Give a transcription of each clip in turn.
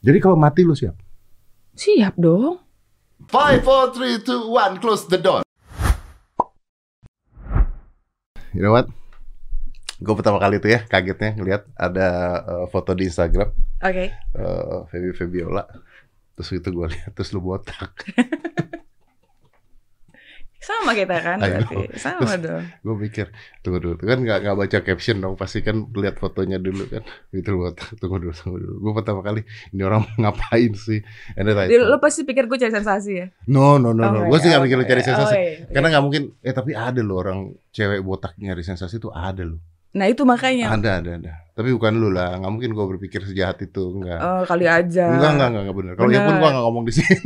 Jadi kalau mati lu siap? Siap dong. Five, four, three, two, one. Close the door. You know what? Gue pertama kali tuh ya kagetnya ngeliat ada uh, foto di Instagram Oke. uh, Feby Febiola. Terus itu gue lihat terus lu botak. Sama kita kan berarti. Sama dong. gue mikir tunggu dulu, kan nggak nggak baca caption dong, pasti kan lihat fotonya dulu kan. Gitu botak. Tunggu dulu, tunggu dulu. Gue pertama kali ini orang ngapain sih? Thought, lo pasti pikir gue cari sensasi ya? no no no no. Oh, Gue sih nggak mikir lu cari iya. sensasi. Oh, iya, iya. Karena nggak mungkin. Eh tapi ada loh orang cewek botak nyari sensasi tuh ada loh. Nah itu makanya. Ada ada ada. Tapi bukan lu lah. Nggak mungkin gue berpikir sejahat itu. Enggak. Oh, kali aja. Enggak, enggak, enggak, enggak bener. Kalau ya pun Bener. gua enggak ngomong di sini.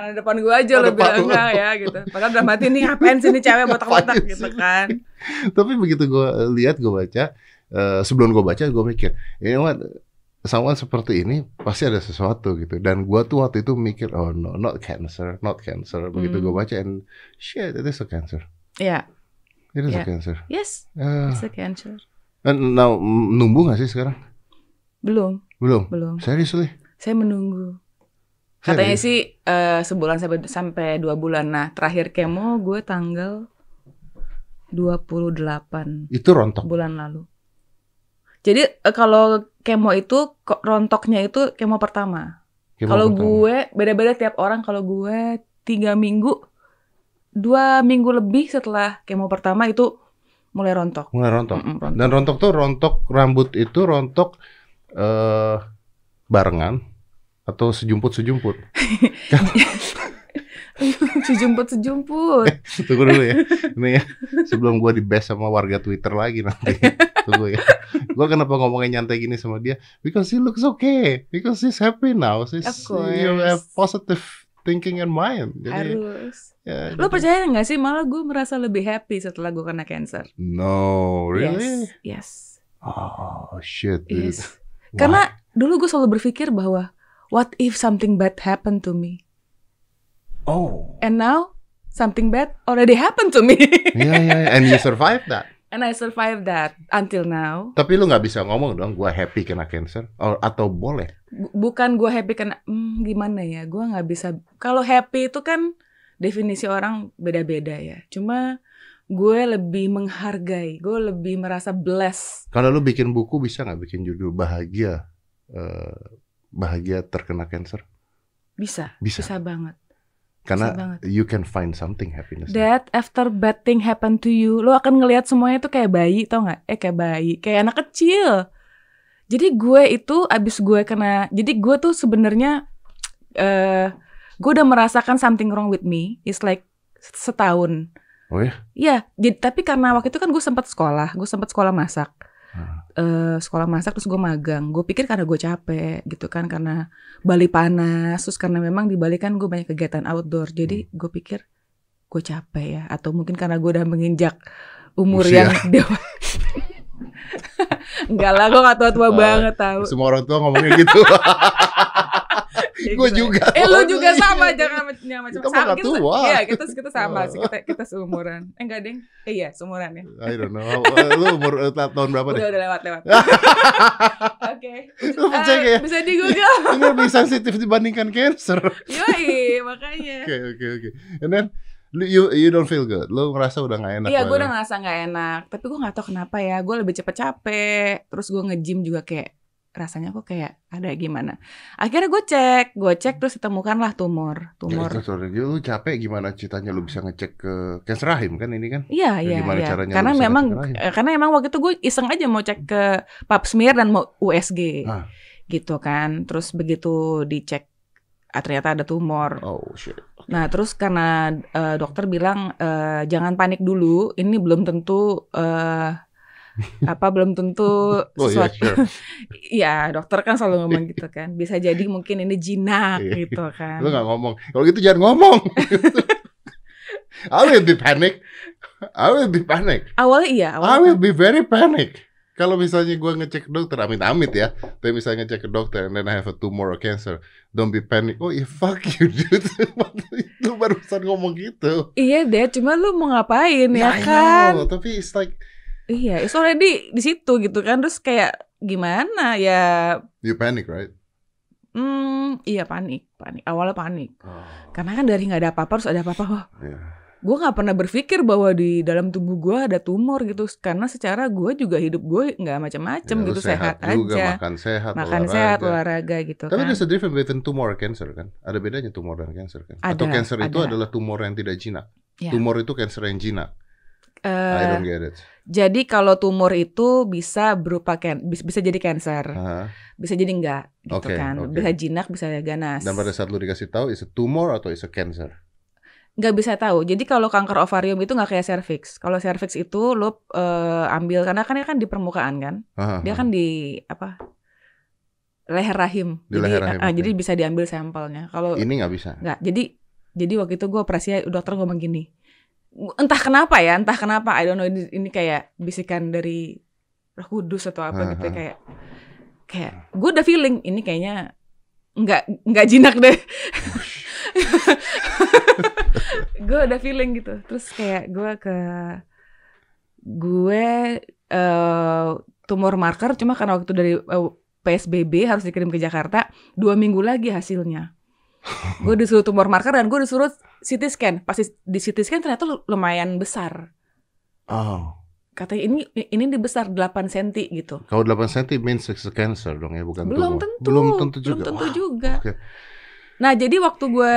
Karena depan gue aja lo bilang enggak ya gitu. Padahal udah mati nih ngapain sih nih cewek botak-botak gitu kan. Tapi begitu gua lihat, gua baca, eh, sebelum gua baca, gua mikir, ini what, someone seperti ini pasti ada sesuatu gitu. Dan gua tuh waktu itu mikir, oh no, not cancer, not cancer. Begitu Hmm. gua baca, and shit, it is a cancer. Iya. It is Yeah. a cancer. Yes, Eh, it's a cancer. and now, mm, numbuh gak sih sekarang? Belum, Belum. belum. Seriously? Saya menunggu. Katanya Serius? sih eh, sebulan sampai sampai dua bulan. Nah, terakhir kemo gue tanggal 28 Itu rontok. bulan lalu. Jadi eh, kalau kemo itu rontoknya itu kemo pertama. Kalau gue beda-beda tiap orang. Kalau gue tiga minggu, dua minggu lebih setelah kemo pertama itu mulai rontok. Mulai rontok. Mm-mm, rontok. Dan rontok tuh rontok rambut itu rontok eh barengan atau sejumput-sejumput. sejumput sejumput. Tunggu dulu ya. Ini ya sebelum gua di best sama warga Twitter lagi nanti. Tunggu ya. Gua kenapa ngomongnya nyantai gini sama dia? Because he looks okay. Because he's happy now. He's, Of course. You have positive thinking and mind. Jadi, Harus. ya, Lo jadi- percaya nggak sih malah gue merasa lebih happy setelah gue kena cancer. No, really? Yes. Yes. Oh shit. dude. Yes. Why? Karena dulu gue selalu berpikir bahwa what if something bad happened to me? oh, And now something bad already happened to me. iya, iya. and you survived that. And I survived that until now. Tapi lu nggak bisa ngomong dong, gua happy kena cancer, or, atau boleh? Bu- Bukan gue happy karena hmm, gimana ya? Gue nggak bisa. Kalau happy itu kan definisi orang beda-beda ya. Cuma gue lebih menghargai, gue lebih merasa blessed. Kalau lu bikin buku bisa nggak bikin judul bahagia, eh, bahagia terkena cancer? Bisa, Bisa. bisa banget. Karena banget. you can find something happiness. That after bad thing happen to you, lo akan ngelihat semuanya tuh kayak bayi, tau nggak? Eh kayak bayi, kayak anak kecil. Jadi gue itu abis gue kena, jadi gue tuh sebenarnya, eh, gue udah merasakan something wrong with me. It's like setahun. Oh ya? Iya, jadi tapi karena waktu itu kan gue sempat sekolah, gue sempat sekolah masak. Hmm. Eh, sekolah masak terus gue magang. Gue pikir karena gue capek gitu kan, karena Bali panas, terus karena memang di Bali kan gue banyak kegiatan outdoor. Jadi gue pikir gue capek ya, atau mungkin karena gue udah menginjak umur Usia. yang dewa. Enggak lah, gue gak tua-tua banget tahu. Semua orang tua ngomongnya gitu. Gue juga. Eh lu juga Iya. sama jangan sama Kita mah gak tua. Iya, kita kita sama sih. Kita kita seumuran. Eh enggak, Deng. Eh iya, seumuran ya. I don't know. Lu umur eh, ta- tahun berapa deh? Udah udah lewat lewat. Oke. Lu percaya Eh, ya? bisa di Google. Ini lebih sensitif dibandingkan cancer. Yoi, makanya. Oke oke oke. And then lu- you you don't feel good. Lu ngerasa udah gak enak. Iya, gue badan. udah ngerasa nggak enak. Tapi gue nggak tahu kenapa ya. Gue lebih cepet capek. Terus gue nge-gym juga kayak rasanya kok kayak ada gimana. Akhirnya gue cek, gue cek terus ditemukanlah tumor, Ya, tumor. itu, sorry. Lu capek gimana ceritanya lu bisa ngecek ke cancer rahim kan ini kan? Iya, Ya, iya, gimana iya. caranya Karena memang karena emang waktu itu gue iseng aja mau cek ke pap smear dan mau USG. Ah. Gitu kan. Terus begitu dicek ah, ternyata ada tumor. Oh shit. Nah, terus karena eh, dokter bilang eh, jangan panik dulu, ini belum tentu eh, apa belum tentu Oh iya sesuatu. sure. Iya, dokter kan selalu ngomong gitu kan. Bisa jadi mungkin ini jinak Iya. gitu kan. Lu gak ngomong. Kalau gitu jangan ngomong. I will be panic. I will be panic. Awalnya iya, I awalnya will be very panic. Kalau misalnya gue ngecek dokter, amit-amit ya. Tapi misalnya ngecek ke dokter, and then I have a tumor or cancer, don't be panic. Oh yeah, fuck you, dude. lu barusan ngomong gitu. iya deh, cuma lu mau ngapain ya I kan? know, tapi it's like, Iya, it's already di situ gitu kan. Terus kayak gimana ya You panic, right? hmm iya panik panik awalnya panik Oh, karena kan dari nggak ada apa-apa harus ada apa-apa Wah, yeah. gue nggak pernah berpikir bahwa di dalam tubuh gue ada tumor gitu karena secara gue juga hidup gue nggak macam-macam lu gitu sehat, juga, aja makan sehat, makan olahraga. sehat olahraga gitu Tapi kan there's a difference between tumor and cancer kan? Ada bedanya tumor dan cancer kan? Atau Ada, cancer itu ada. adalah tumor yang tidak jinak. Ya. Tumor itu cancer yang jinak. I don't get it. jadi kalau tumor itu bisa berupa can bisa, bisa jadi cancer Aha. bisa jadi enggak gitu Oke, kan oke. bisa jinak bisa ganas Dan pada saat lu dikasih tahu is a tumor atau is a cancer? nggak bisa tahu. Jadi kalau kanker ovarium itu nggak kayak cervix. Kalau cervix itu lo eh, ambil karena kan dia kan di permukaan kan. Aha, Dia kan di apa? leher rahim. Di jadi leher rahim, ah, oke. jadi bisa diambil sampelnya. Kalau ini nggak bisa. nggak, jadi jadi waktu itu gue operasi dokter ngomong gini. Entah kenapa ya, entah kenapa I don't know ini, ini kayak bisikan dari Roh Kudus atau apa gitu Aha. kayak kayak gue udah feeling ini kayaknya nggak nggak jinak deh. gue udah feeling gitu terus kayak gue ke gue eh tumor marker cuma karena waktu dari eh, PSBB harus dikirim ke Jakarta dua minggu lagi hasilnya gue disuruh tumor marker dan gue disuruh CT scan. Pasti di CT scan ternyata lu- lumayan besar. Oh, katanya ini ini di besar 8 cm gitu. Kalau 8 cm means it's a cancer dong ya, bukan belum tumor. tentu. Belum tentu juga. belum tentu Wah, juga. oke. nah jadi waktu gue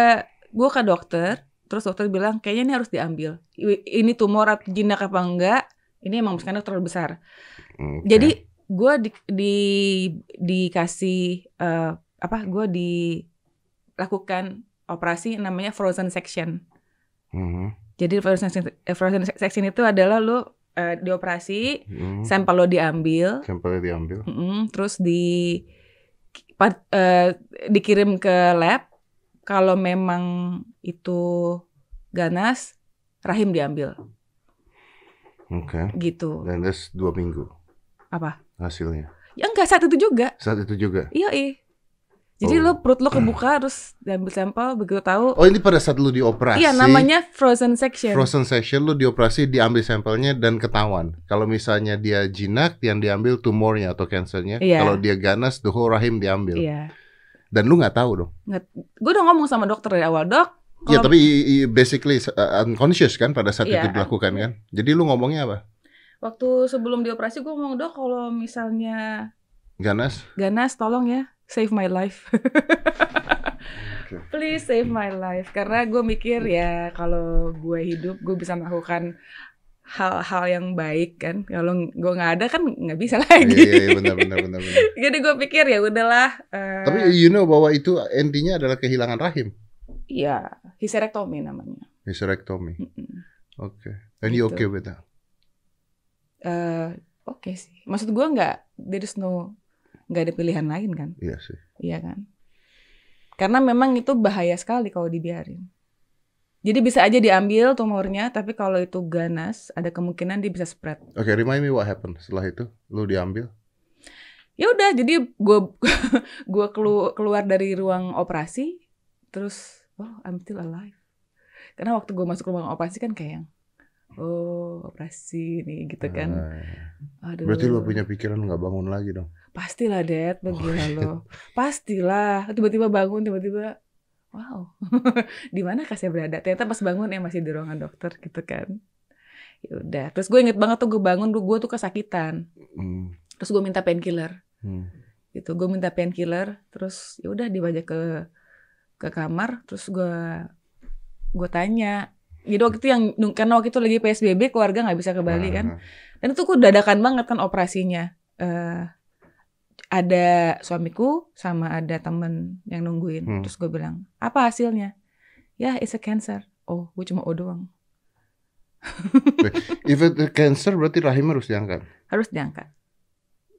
gue ke dokter terus dokter bilang kayaknya ini harus diambil. Ini tumor atau jinak apa enggak? Ini emang scanner terlalu besar. Oke. jadi gue di, di dikasih eh, apa gue dilakukan operasi namanya frozen section Mhm. jadi frozen section, eh, frozen section itu adalah lo eh, dioperasi Mhm. sampel lo diambil Sampelnya diambil. Mm-mm, terus di eh, dikirim ke lab kalau memang itu ganas rahim diambil Oke. gitu Dan that's dua minggu apa hasilnya. ya enggak saat itu juga Saat itu juga. iya ih jadi Oh. lo perut lo kebuka terus diambil sampel begitu tahu Oh ini pada saat lu dioperasi. iya namanya frozen section Frozen section lu dioperasi diambil sampelnya dan ketahuan. Kalau misalnya dia jinak yang diambil tumornya atau kansernya. Iya. Kalau dia ganas whole rahim diambil. iya Dan lu nggak tahu dong. gue udah ngomong sama dokter dari awal dok Ya kalau- tapi basically uh, unconscious kan pada saat Iya. itu dilakukan kan. Jadi lu ngomongnya apa? waktu sebelum dioperasi gue ngomong dok kalau misalnya Ganas? ganas tolong ya save my life please save my life karena gue mikir ya kalau gue hidup gue bisa melakukan hal-hal yang baik kan kalau gue nggak ada kan nggak bisa Iya, lagi iya, iya, benar benar benar benar. jadi gue pikir ya udahlah eh, Tapi you know bahwa itu intinya adalah kehilangan rahim. ya hysterectomy namanya Hysterectomy. Mm-mm. Oke. And you Gitu. okay with that? Eh, oke sih maksud gue nggak there is no nggak ada pilihan lain kan Iya sih. Iya kan? Karena memang itu bahaya sekali kalau dibiarin. Jadi bisa aja diambil tumornya, tapi kalau itu ganas, ada kemungkinan dia bisa spread. Oke, remind me what happened setelah itu. Lu diambil. Ya udah, jadi gue gua kelu- keluar dari ruang operasi, terus oh I'm still alive. Karena waktu gue masuk ruang operasi kan kayak yang, oh operasi nih gitu kan. Ah, Aduh. Berarti lu punya pikiran nggak bangun lagi dong. Pastilah, Dad. Gila Oh, lo. Pastilah. Tiba-tiba bangun, tiba-tiba, wow. di mana saya berada? Ternyata pas bangun ya masih di ruangan dokter gitu kan. Ya udah. Terus gue inget banget tuh gue bangun, gue tuh kesakitan. Hmm. Terus gue minta painkiller. Hmm. Gitu. Gue minta painkiller. Terus ya udah dibawa ke ke kamar. Terus gue gue tanya. Jadi waktu itu yang karena waktu itu lagi PSBB keluarga nggak bisa ke Bali kan. Ah, Dan itu kok dadakan banget kan operasinya. Eh ada suamiku sama ada temen yang nungguin. Hmm. Terus gue bilang, apa hasilnya? Ya, it's a cancer. Oh, gue cuma O doang. If it cancer berarti rahim harus diangkat. Harus diangkat.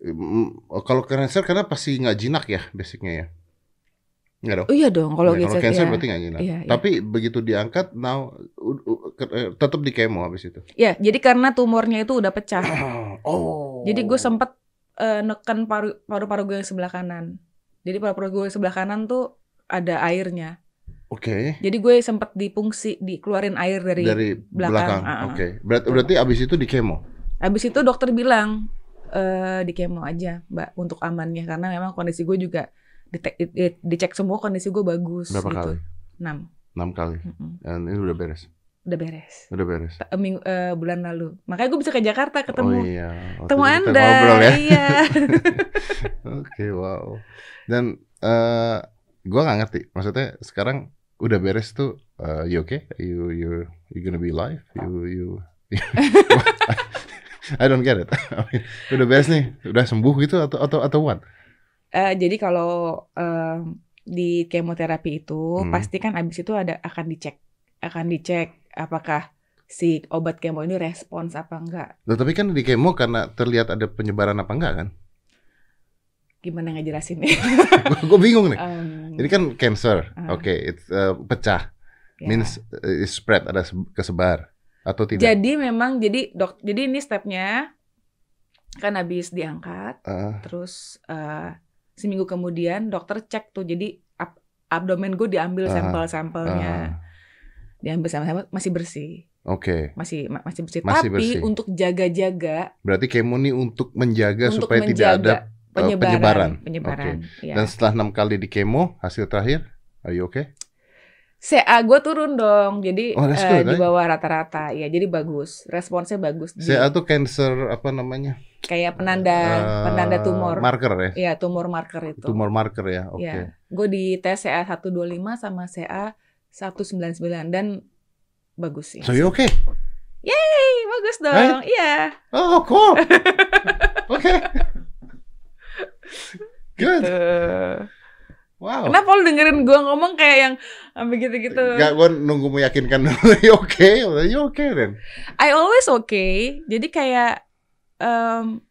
Mm, oh, Kalau cancer karena pasti nggak jinak ya basicnya ya. Nggak dong. Oh iya dong, kalau Ya, cancer, cancer ya. berarti nggak jinak. Iya, iya. Tapi begitu diangkat, now u- u- ke- eh, tetap di kemo habis itu. Ya, jadi karena tumornya itu udah pecah. Oh. Jadi gue sempet eh, neken paru paru-paru gue yang sebelah kanan. Jadi paru-paru gue yang sebelah kanan tuh ada airnya. Oke. Jadi gue sempet dipungsi, dikeluarin air dari, Dari belakang, belakang. ah, ah. Oke. Berarti berarti abis itu di kemo. Habis itu dokter bilang, eh, di kemo aja, Mbak, untuk amannya karena memang kondisi gue juga dite- di- dicek semua kondisi gue bagus. Berapa gitu. kali? Enam, Enam kali. Mm-mm. Dan ini udah beres. Udah beres. Udah beres. Ta- minggu, eh, bulan lalu, makanya gue bisa ke Jakarta Oh ketemu. iya. Waktu Ketemu Anda, Ngobrol ya. iya. Oke, wow. Dan eh gua nggak ngerti. Maksudnya sekarang udah beres tuh eh, you okay? You you you gonna be alive? You you I don't get it. Udah beres nih, udah sembuh gitu atau atau atau what? Eh, jadi kalau eh, di kemoterapi itu Hmm. pasti kan abis itu ada akan dicek, akan dicek apakah si obat kemo ini respons apa enggak. Loh, tapi kan di kemo karena terlihat ada penyebaran apa enggak kan? Gimana ngejelasinnya? Gue bingung nih. Em, Ini kan cancer, Ah. oke, it's eh, pecah, ya. means it's spread, ada se- kesebar atau tidak? Jadi memang jadi dok, jadi ini stepnya kan habis diangkat, Eh, terus eh, seminggu kemudian dokter cek tuh jadi ab- abdomen gue diambil Ah, sampel-sampelnya, ah, diambil sampel masih bersih, Oke, masih ma- masih bersih. Masih Tapi bersih. untuk jaga-jaga berarti kemo ini untuk menjaga untuk supaya tidak ada menjaga eh, penyebaran. penyebaran, penyebaran. ya. Dan setelah enam kali di kemo, hasil terakhir, are you okay? CA gue turun dong, jadi Oh, eh, good, di right? bawah rata-rata, ya jadi bagus, responsnya bagus. Di- CA tuh cancer apa namanya? kayak penanda Eh, penanda tumor, Marker ya? ya tumor marker itu. Tumor marker ya, oke. Ya, gue di tes CA 125 sama CA 199 dan bagus sih. So you okay? Yeay, bagus dong. Iya. Oh, cool. Oke. Good. Tuh. Wow. Kenapa lu dengerin gue ngomong kayak yang sampai gitu-gitu? Gak, gue nunggu meyakinkan dulu. you okay? You okay then? I always okay. Jadi kayak em,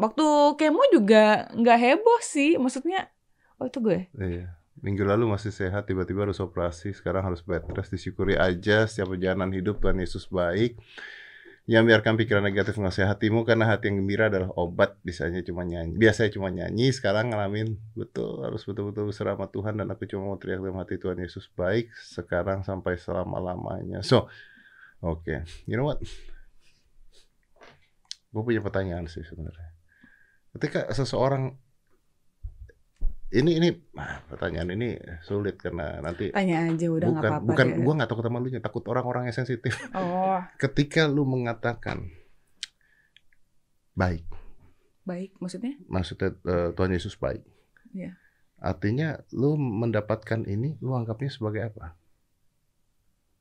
waktu kemo juga nggak heboh sih. Maksudnya, oh itu gue. Iya. Minggu lalu masih sehat, tiba-tiba harus operasi. Sekarang harus bed rest. Disyukuri aja setiap perjalanan hidup Tuhan Yesus baik. Yang biarkan pikiran negatif menguasai hatimu karena hati yang gembira adalah obat. Biasanya cuma nyanyi. Biasanya cuma nyanyi. Sekarang ngalamin betul harus betul-betul berserah sama Tuhan dan aku cuma mau teriak dalam hati Tuhan Yesus baik sekarang sampai selama-lamanya. So, oke. You know what? Gue punya pertanyaan sih sebenarnya. Ketika seseorang ini ini ah, pertanyaan ini sulit karena nanti Tanya aja udah nggak bukan apa-apa. bukan deh. gua nggak takut sama lu nya, takut orang-orang yang sensitif. Oh, Ketika lu mengatakan baik, baik. Maksudnya? maksudnya eh, Tuhan Yesus baik. Iya. Artinya lu mendapatkan ini lu anggapnya sebagai apa?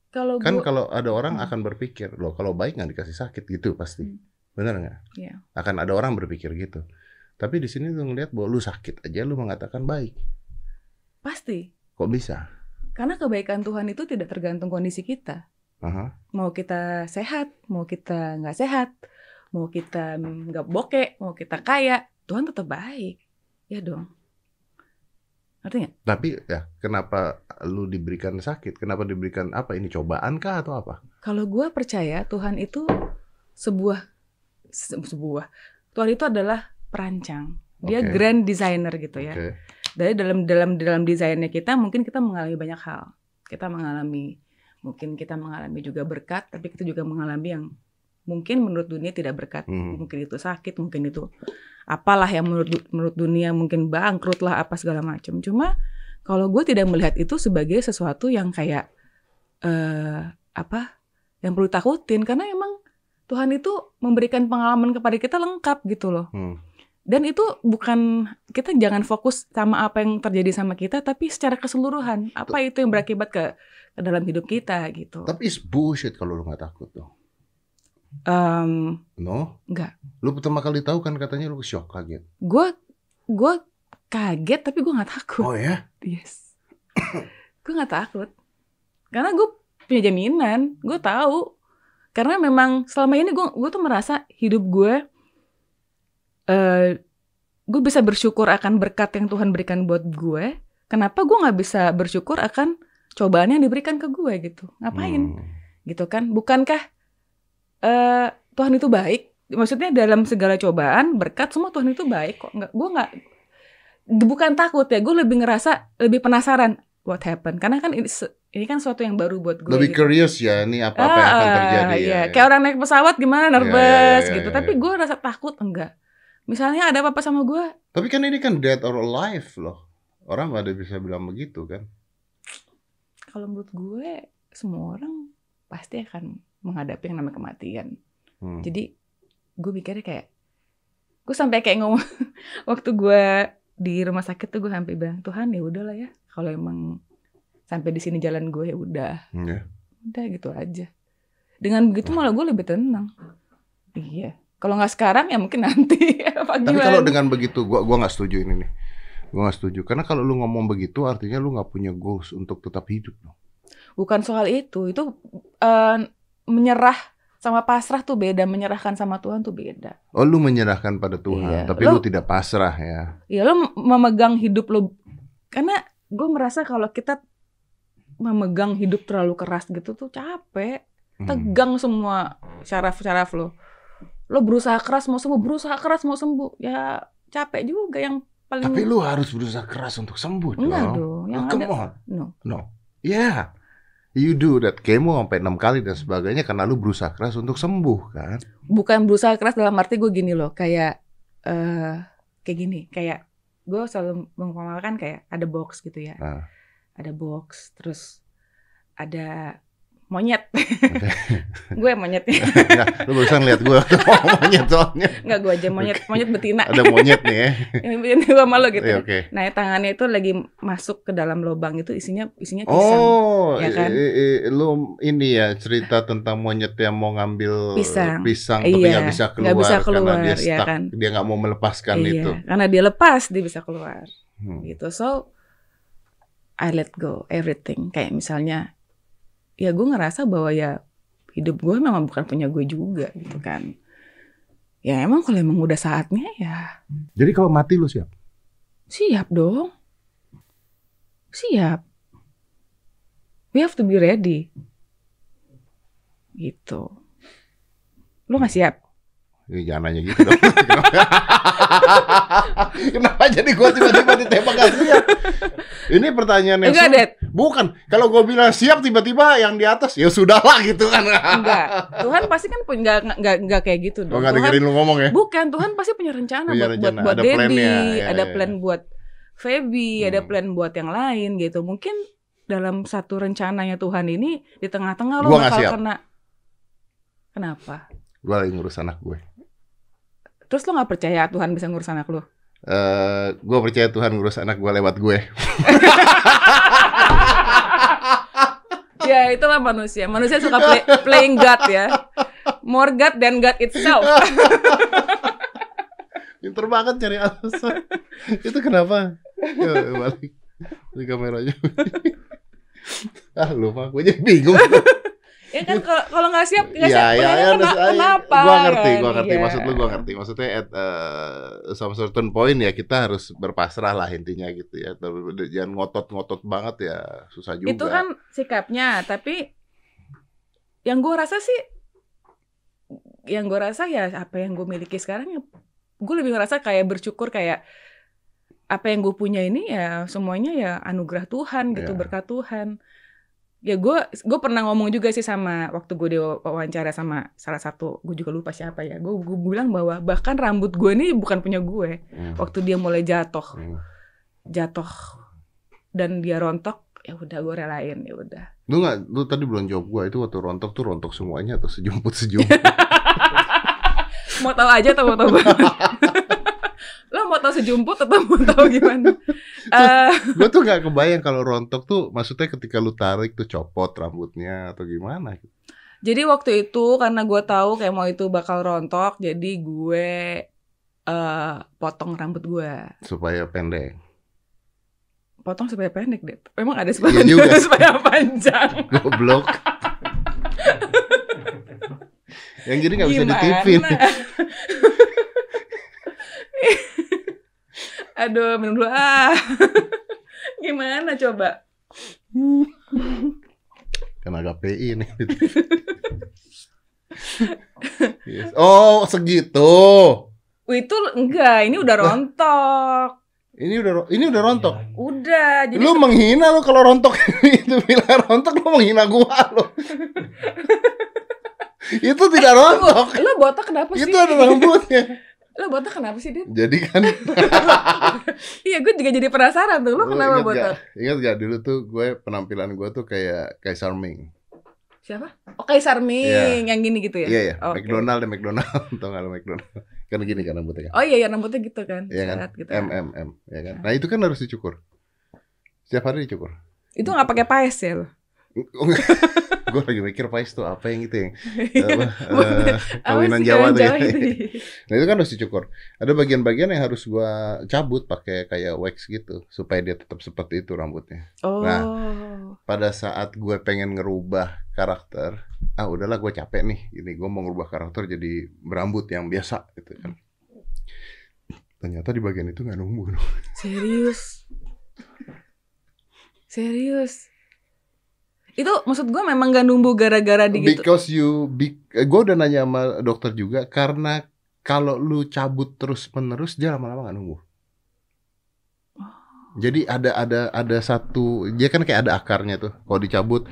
Kalau Kan gua- kalau ada orang Hmm. akan berpikir, loh kalau baik nggak dikasih sakit gitu pasti. Hmm. Benar nggak? Iya. Akan ada orang berpikir gitu. Tapi di sini lu ngeliat bahwa lu sakit aja lu mengatakan baik. pasti. Kok bisa? Karena kebaikan Tuhan itu tidak tergantung kondisi kita. Aha. Mau kita sehat, mau kita nggak sehat, mau kita nggak bokek, mau kita kaya, Tuhan tetap baik. Ya dong. Ngerti nggak? Tapi ya kenapa lu diberikan sakit? Kenapa diberikan apa ini cobaan kah atau apa? Kalau gue percaya Tuhan itu sebuah se- sebuah Tuhan itu adalah perancang. Dia Oke. grand designer gitu ya. Oke. Dari dalam dalam dalam desainnya kita mungkin kita mengalami banyak hal. Kita mengalami mungkin kita mengalami juga berkat, tapi kita juga mengalami yang mungkin menurut dunia tidak berkat. Hmm. Mungkin itu sakit, mungkin itu apalah yang menurut menurut dunia mungkin bangkrut lah apa segala macam. Cuma kalau gue tidak melihat itu sebagai sesuatu yang kayak eh apa yang perlu takutin karena emang Tuhan itu memberikan pengalaman kepada kita lengkap gitu loh. Hmm. Dan itu bukan kita jangan fokus sama apa yang terjadi sama kita, tapi secara keseluruhan apa itu yang berakibat ke, ke dalam hidup kita gitu. Tapi it's bullshit kalau lu nggak takut tuh. Em, No? Enggak. Lu pertama kali tahu kan katanya lu shock kaget. gue gue kaget tapi gue nggak takut. Oh ya? Yes. gue nggak takut. Karena gue punya jaminan, gue tahu. Karena memang selama ini gue gue tuh merasa hidup gue eh gue bisa bersyukur akan berkat yang Tuhan berikan buat gue. Kenapa gue nggak bisa bersyukur akan cobaan yang diberikan ke gue gitu? Ngapain? Hmm. Gitu kan? Bukankah eh Tuhan itu baik? Maksudnya dalam segala cobaan, berkat semua Tuhan itu baik kok. Nggak, gue nggak bukan takut ya, gue lebih ngerasa lebih penasaran what happened. Karena kan ini, ini kan sesuatu yang baru buat gue. Lebih gitu. curious ya, ini apa apa yang akan Ah, terjadi iya. ya. Kayak orang naik pesawat gimana nervous Iya, iya, iya, gitu. iya. Tapi gue rasa takut enggak. Misalnya ada apa-apa sama gue, Tapi kan ini kan dead or alive loh. Orang nggak ada bisa bilang begitu kan. kalau menurut gue semua orang pasti akan menghadapi yang namanya kematian. Hmm. Jadi gue mikirnya kayak gue sampai kayak ngomong waktu gue di rumah sakit tuh gue sampai bilang Tuhan ya udahlah ya kalau emang sampai di sini jalan gue ya udah Ya. udah gitu aja. Dengan begitu malah gue lebih tenang. Iya. Kalau nggak sekarang ya mungkin nanti. Apa Tapi kalau dengan begitu, gua gua nggak setuju ini nih. Gua nggak setuju karena kalau lu ngomong begitu artinya lu nggak punya goals untuk tetap hidup. dong. Bukan soal itu. Itu eh, menyerah sama pasrah tuh beda. Menyerahkan sama Tuhan tuh beda. Oh lu menyerahkan pada Tuhan, Iya. tapi Lu- lu tidak pasrah ya. Ya lo memegang hidup lo. Karena gue merasa kalau kita memegang hidup terlalu keras gitu tuh capek. Hmm. Tegang semua syaraf-syaraf lo. Lo berusaha keras mau sembuh, berusaha keras mau sembuh. Ya capek juga yang paling Tapi lu harus berusaha keras untuk sembuh dong. enggak dong. Yang Oh, come ada on. no. No. Yeah. You do that kemo sampai enam kali dan sebagainya karena lu berusaha keras untuk sembuh kan. bukan berusaha keras dalam arti gue gini loh kayak eh kayak gini kayak gue selalu mengumpamakan kayak ada box gitu ya Nah. ada box terus ada monyet gue monyetnya Nggak, lu barusan lihat gua monyet soalnya. nggak gue aja monyet monyet betina Ada monyet nih ya. yang bikin gue malu gitu Iya, Oke. nah tangannya itu lagi masuk ke dalam lubang itu isinya isinya pisang Oh, ya kan? i- i- lu ini ya cerita tentang monyet yang mau ngambil Pisang. pisang tapi Iya, bisa keluar, nggak bisa karena keluar, dia ya stuck, kan? dia nggak mau melepaskan iya itu. karena dia lepas dia bisa keluar Hmm. gitu so I let go everything kayak misalnya ya gue ngerasa bahwa ya hidup gue memang bukan punya gue juga gitu kan. Ya emang kalau emang udah saatnya ya. Jadi kalau mati lu siap? siap dong. Siap. We have to be ready. Gitu. Lu nggak siap Ya, jangan nanya gitu dong. Kenapa jadi gua tiba-tiba ditembak gak siap? Ini pertanyaan yang enggak. Dad Bukan, kalau gua bilang siap tiba-tiba yang di atas ya sudahlah gitu kan. enggak Tuhan pasti kan punya nggak nggak nggak kayak gitu dong nggak Tuhan dengerin lu ngomong ya. Bukan, Tuhan pasti punya rencana Punya buat rencana, buat buat ada plannya, ya, ada ya. plan buat Feby, ada Hmm. plan buat yang lain gitu. Mungkin dalam satu rencananya Tuhan ini di tengah-tengah lo bakal siap. kena Kenapa? Gua lagi ngurus anak gue. Terus lo nggak percaya Tuhan bisa ngurus anak lo? Eh, gue percaya Tuhan ngurus anak gue lewat gue. ya itulah manusia. Manusia suka play- playing God ya. More God than God itself. Pinter banget cari alasan. Itu kenapa? Ya, balik. Di kameranya. ah lupa, gue jadi bingung. Ya kan kalau nggak siap nggak Iya, siap. Kena- iya, kena- kenapa? Gua ngerti, kan? gua ngerti. Iya. Maksud lu gua ngerti. Maksudnya at uh, some certain point ya kita harus berpasrah lah intinya gitu ya. Tapi Jangan ngotot-ngotot banget ya, susah juga. Itu kan sikapnya, tapi yang gue rasa sih, yang gue rasa ya apa yang gue miliki sekarang ya, gue lebih ngerasa kayak bersyukur kayak apa yang gue punya ini ya semuanya ya anugerah Tuhan gitu Ya. berkat Tuhan. Ya gue gue pernah ngomong juga sih sama waktu gue diwawancara sama salah satu gue juga lupa siapa ya. Gue gue bilang bahwa bahkan rambut gue ini bukan punya gue. Hmm. Waktu dia mulai jatuh Hmm. jatuh dan dia rontok ya udah gue relain ya udah. Lu nggak, lu tadi belum jawab gua itu waktu rontok tuh rontok semuanya atau sejumput sejumput? mau tahu aja atau mau tahu? lo mau tahu sejumput atau mau tahu gimana? Eh, gue tuh nggak kebayang kalau rontok tuh maksudnya ketika lu tarik tuh copot rambutnya atau gimana? jadi waktu itu karena gue tahu kayak mau itu bakal rontok, jadi gue eh potong rambut gue. supaya pendek. Potong supaya pendek deh. Emang ada supaya, Iya juga. supaya panjang. Goblok. Yang jadi nggak bisa ditipin. Aduh, minum dulu ah. Gimana coba? Kan agak PI nih. Yes. Oh segitu. Itu enggak, ini udah rontok. Ini udah ini udah rontok. Udah, jadi Lu menghina lu kalau rontok itu bilang rontok lu menghina gua lu. itu tidak rontok. Lo botak kenapa sih? Itu ada rambutnya. Lo botak kenapa sih, Dit? Jadi kan Iya, gue juga jadi penasaran tuh. Lo lu kenapa ingat botak? gak, ingat gak dulu tuh gue penampilan gue tuh kayak Kaisar Ming. Siapa? Oh, Kaisar Ming Iya. yang gini gitu ya? Iya ya, Oke. McDonald deh McDonald, tau gak lo McDonald? Kan gini kan rambutnya kan. Oh iya, iya rambutnya gitu kan. Iya kan? Gitu. M M M ya kan. Nah itu kan harus dicukur. Setiap hari dicukur. Itu nggak pakai paes ya lo? gue lagi mikir Pais tuh apa yang itu yang eh, kawinan Jawa tuh ya. itu? Nah itu kan harus dicukur. Ada bagian-bagian yang harus gua cabut pakai kayak wax gitu supaya dia tetap seperti itu rambutnya. Oh. Nah. Pada saat gue pengen ngerubah karakter, ah udahlah gue capek nih, ini gue mau ngerubah karakter jadi berambut yang biasa gitu kan. Ternyata di bagian itu nggak numbuh. Serius. Serius. Itu maksud gue memang gak numbuh gara-gara di gitu. Because you, be, gue udah nanya sama dokter juga karena kalau lu cabut terus menerus dia lama-lama nggak numbuh. Jadi ada ada ada satu dia kan kayak ada akarnya tuh. Kalau dicabut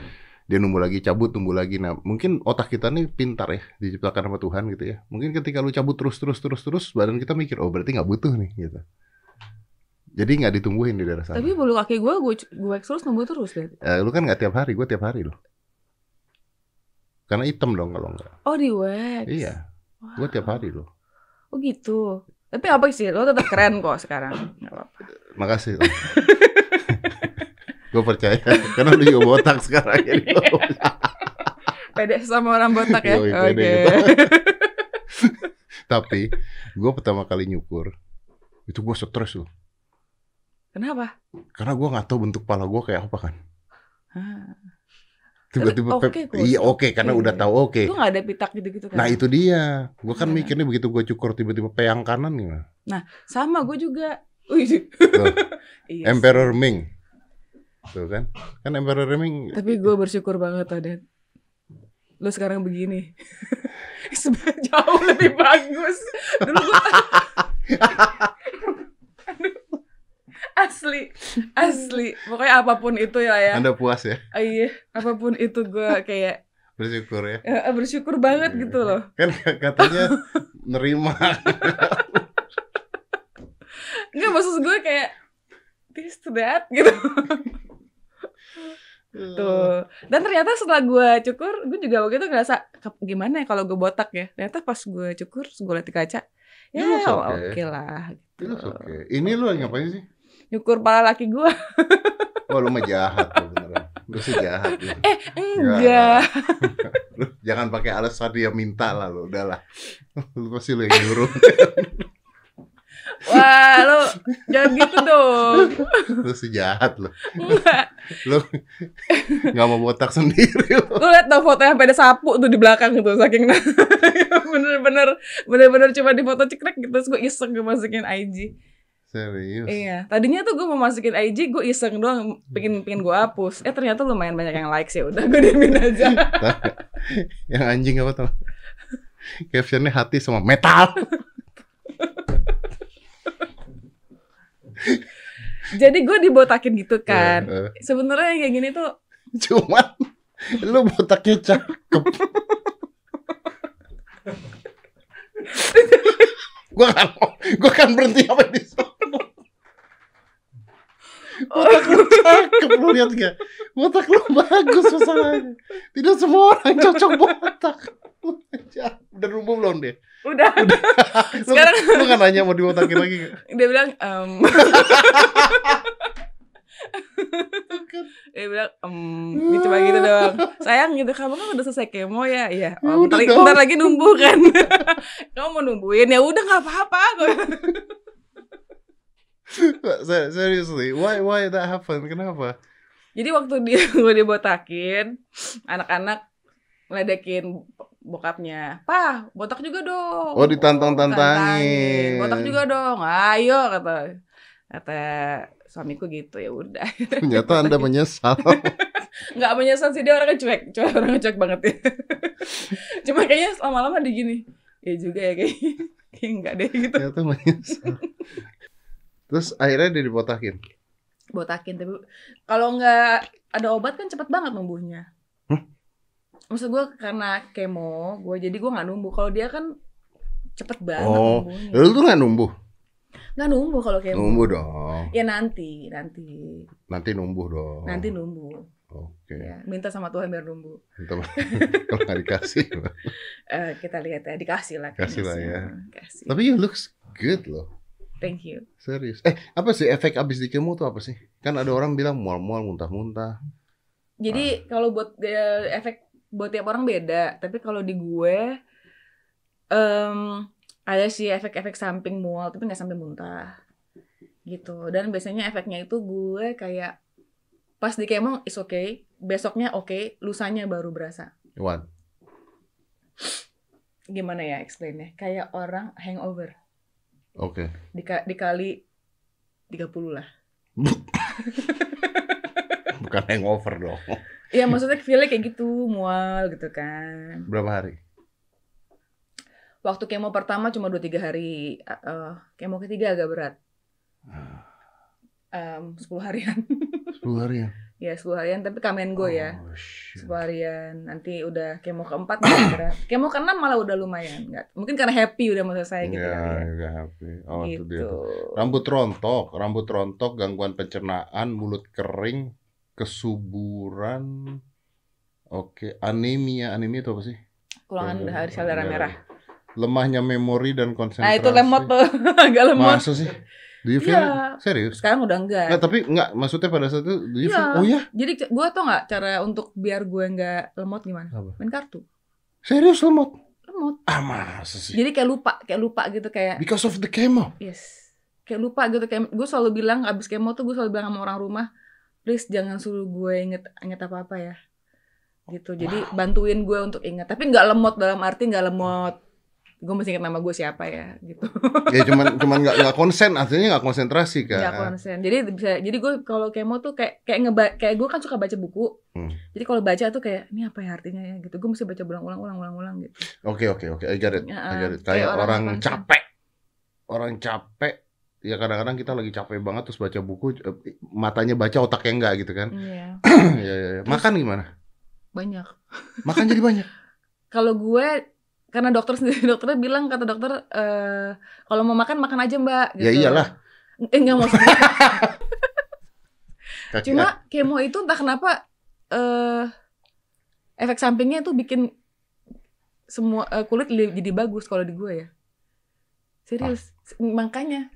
dia numbuh lagi, cabut tumbuh lagi. Nah mungkin otak kita nih pintar ya diciptakan sama Tuhan gitu ya. Mungkin ketika lu cabut terus terus terus terus badan kita mikir oh berarti nggak butuh nih gitu. Jadi nggak ditumbuhin di daerah sana. Tapi bulu kaki gue, gue, gue terus numbuh terus deh. Eh, lu kan nggak tiap hari, gue tiap hari loh. Karena hitam dong kalau nggak. Oh di wax. Iya, gue tiap hari loh. Oh gitu. Tapi apa sih? Lo tetap keren kok sekarang. Gak apa-apa. Makasih. gue percaya karena lu juga botak sekarang jadi Pede sama orang botak ya. Oke. gitu. Tapi gue pertama kali nyukur itu gue stres loh. Kenapa? Karena gue nggak tahu bentuk pala gue kayak apa kan. Hah. Tiba-tiba Oke, kok. iya oke karena Oke. udah tahu oke. Itu gak ada pitak gitu-gitu kan? Nah itu dia. Gue kan Nah. mikirnya begitu gue cukur tiba-tiba peyang kanan gimana? Sama gue juga. Iya. Emperor Ming. Tuh kan? Kan Emperor Ming Tapi gue bersyukur banget Adet. Lo sekarang begini. Jauh lebih bagus. Dulu gue Asli, asli. Pokoknya apa pun itu ya ya. Anda puas ya Ah, iya, apa pun itu gue kayak bersyukur ya. eh, bersyukur banget gitu loh. Kan katanya nerima. Enggak maksud gue kayak this to that gitu. Tuh. Dan ternyata setelah gue cukur, gue juga waktu itu ngerasa "Ke- gimana ya kalau gue botak ya. Ternyata pas gue cukur, gue liat di kaca, ya oke okay. lah. Itu Gitu. oke. Ini lu ngapain sih? Nyukur pala laki gue. Oh lu mah jahat lu beneran. Lu sih jahat lu. Eh enggak. Lu jangan pakai alasan dia minta lah lu, udahlah. Lu pasti lu yang nyuruh. Wah lu jangan gitu dong. lu sih jahat lu. Enggak. Lu nggak mau botak sendiri lu. Lu liat dong fotonya sampai ada sapu tuh di belakang gitu. Saking bener-bener bener-bener cuma di foto cekrek gitu. Terus gue iseng gue masukin IG. Serius. Iya, tadinya tuh gue mau masukin IG, gue iseng doang, pengen pengen gue hapus. Eh ternyata lumayan banyak yang likes ya, udah gue diemin aja. Yang anjing apa tuh? Captionnya hati sama metal. Jadi gue dibotakin gitu kan. Eh. Sebenarnya yang kayak gini tuh, Cuman lu botaknya cakep. gua kan gua kan berhenti apa di sana. Botak lu cakep lu lihat gak? Botak lu bagus masalahnya. Tidak semua orang cocok botak. Udah rumbuh belum deh? udah. Lu, Sekarang lu kan nanya mau dibotakin lagi gak? dia bilang, em, dia bilang, em, dia cuma gitu doang. Sayang gitu, kamu kan udah selesai kemo ya, iya. Ya Oh, bentar, udah lagi- dong. bentar lagi numbuh kan. kamu mau numbuhin ya udah nggak apa-apa. Se- Seriously, why why that happen? Kenapa? Jadi waktu dia gue dibotakin, anak-anak ngeledekin bokapnya, Pah, botak juga dong. Oh, ditantang-tantangin. Tantangin. Botak juga dong. Ayo kata kata suamiku gitu ya udah. Ternyata Anda menyesal. Nggak menyesal sih dia orangnya cuek, cuek orangnya cuek banget ya. Cuma kayaknya lama-lama di gini. Ya juga ya kayak kayak enggak deh gitu. Ternyata menyesal. Terus akhirnya dia dibotakin. Botakin tapi kalau nggak ada obat kan cepet banget numbuhnya. Hmm? Maksud gue karena kemo, gue jadi gue nggak numbuh. Kalau dia kan cepet banget Oh, numbuhnya. Lu tuh nggak numbuh? Nggak numbuh kalau kemo. Numbuh dong. Ya nanti, nanti, Nanti numbuh dong. nanti numbuh. Oke. Ya, minta sama Tuhan biar numbuh. Entah kalau nggak dikasih. Eh, kita lihat ya, dikasih lah. Kasih lah ya. sih. Kasih. Tapi you looks good loh. Thank you. Serius. Eh, apa sih efek abis di kemo tuh apa sih? Kan ada orang bilang mual-mual, muntah-muntah. Jadi kalau buat eh, efek buat tiap orang beda, tapi kalau di gue em ada sih efek-efek samping mual tapi nggak sampai muntah gitu. Dan biasanya efeknya itu gue kayak pas di kemo is okay, besoknya oke, lusanya baru berasa. What? Gimana ya explainnya? Kayak orang hangover Oke. Dika, dikali 30 lah. Bukan hangover dong. Iya maksudnya feelnya kayak gitu, mual gitu kan. Berapa hari? Waktu kemo pertama cuma 2-3 hari. eh, kemo ketiga agak berat. Em, 10 harian. 10 hari ya? ya 10 harian tapi kamen go ya. Oh, shit. 10 harian. Nanti udah kemo keempat. Kemo keenam malah udah lumayan. Nggak, mungkin karena happy udah mau selesai gitu Ya, kali ya. udah happy. Oh, itu dia. gitu. Rambut rontok, rambut rontok, gangguan pencernaan, mulut kering, kesuburan. Oke, anemia, anemia itu apa sih? Kurangan hari sel darah merah. Lemahnya memori dan konsentrasi. Nah itu lemot tuh. agak lemot. Masa sih? Do you feel it? Serius? Sekarang udah enggak. Nggak, tapi nggak, maksudnya pada saat itu, do you Iya. feel, oh ya? Jadi gue tau nggak cara untuk biar gue nggak lemot gimana? Apa? Main kartu. Serius lemot? Lemot. Ah, masa sih? Jadi kayak lupa, kayak lupa gitu kayak Because of the chemo? yes. Kayak lupa gitu kayak gue selalu bilang abis kemo tuh gue selalu bilang sama orang rumah, please jangan suruh gue inget inget apa apa ya. Gitu. Jadi bantuin gue untuk ingat. Tapi nggak lemot dalam arti nggak lemot. Gue mesti inget nama gue siapa ya gitu. ya cuman cuman nggak nggak konsen, artinya nggak konsentrasi kan? Nggak konsen. Jadi bisa jadi gue kalau kemo tuh kayak kayak ngeba kayak gue kan suka baca buku. Hmm. Jadi kalau baca tuh kayak ini apa ya artinya ya gitu. Gue mesti baca ulang-ulang ulang-ulang gitu. Oke oke oke, I get it, I get it. kayak Kayak orang orang, capek, orang capek. Ya kadang-kadang kita lagi capek banget terus baca buku, eh, matanya baca otaknya enggak gitu kan? Iya. ya, ya, ya. Makan gimana? Banyak. Makan jadi banyak. Kalau gue karena dokter sendiri dokternya bilang kata dokter eh kalau mau makan makan aja mbak. Ya gitu. iyalah. Eh, enggak maksudnya. Kaki- Cuma kemo itu entah kenapa eh efek sampingnya tuh bikin semua eh, kulit li- jadi bagus kalau di gue ya. Serius. Makanya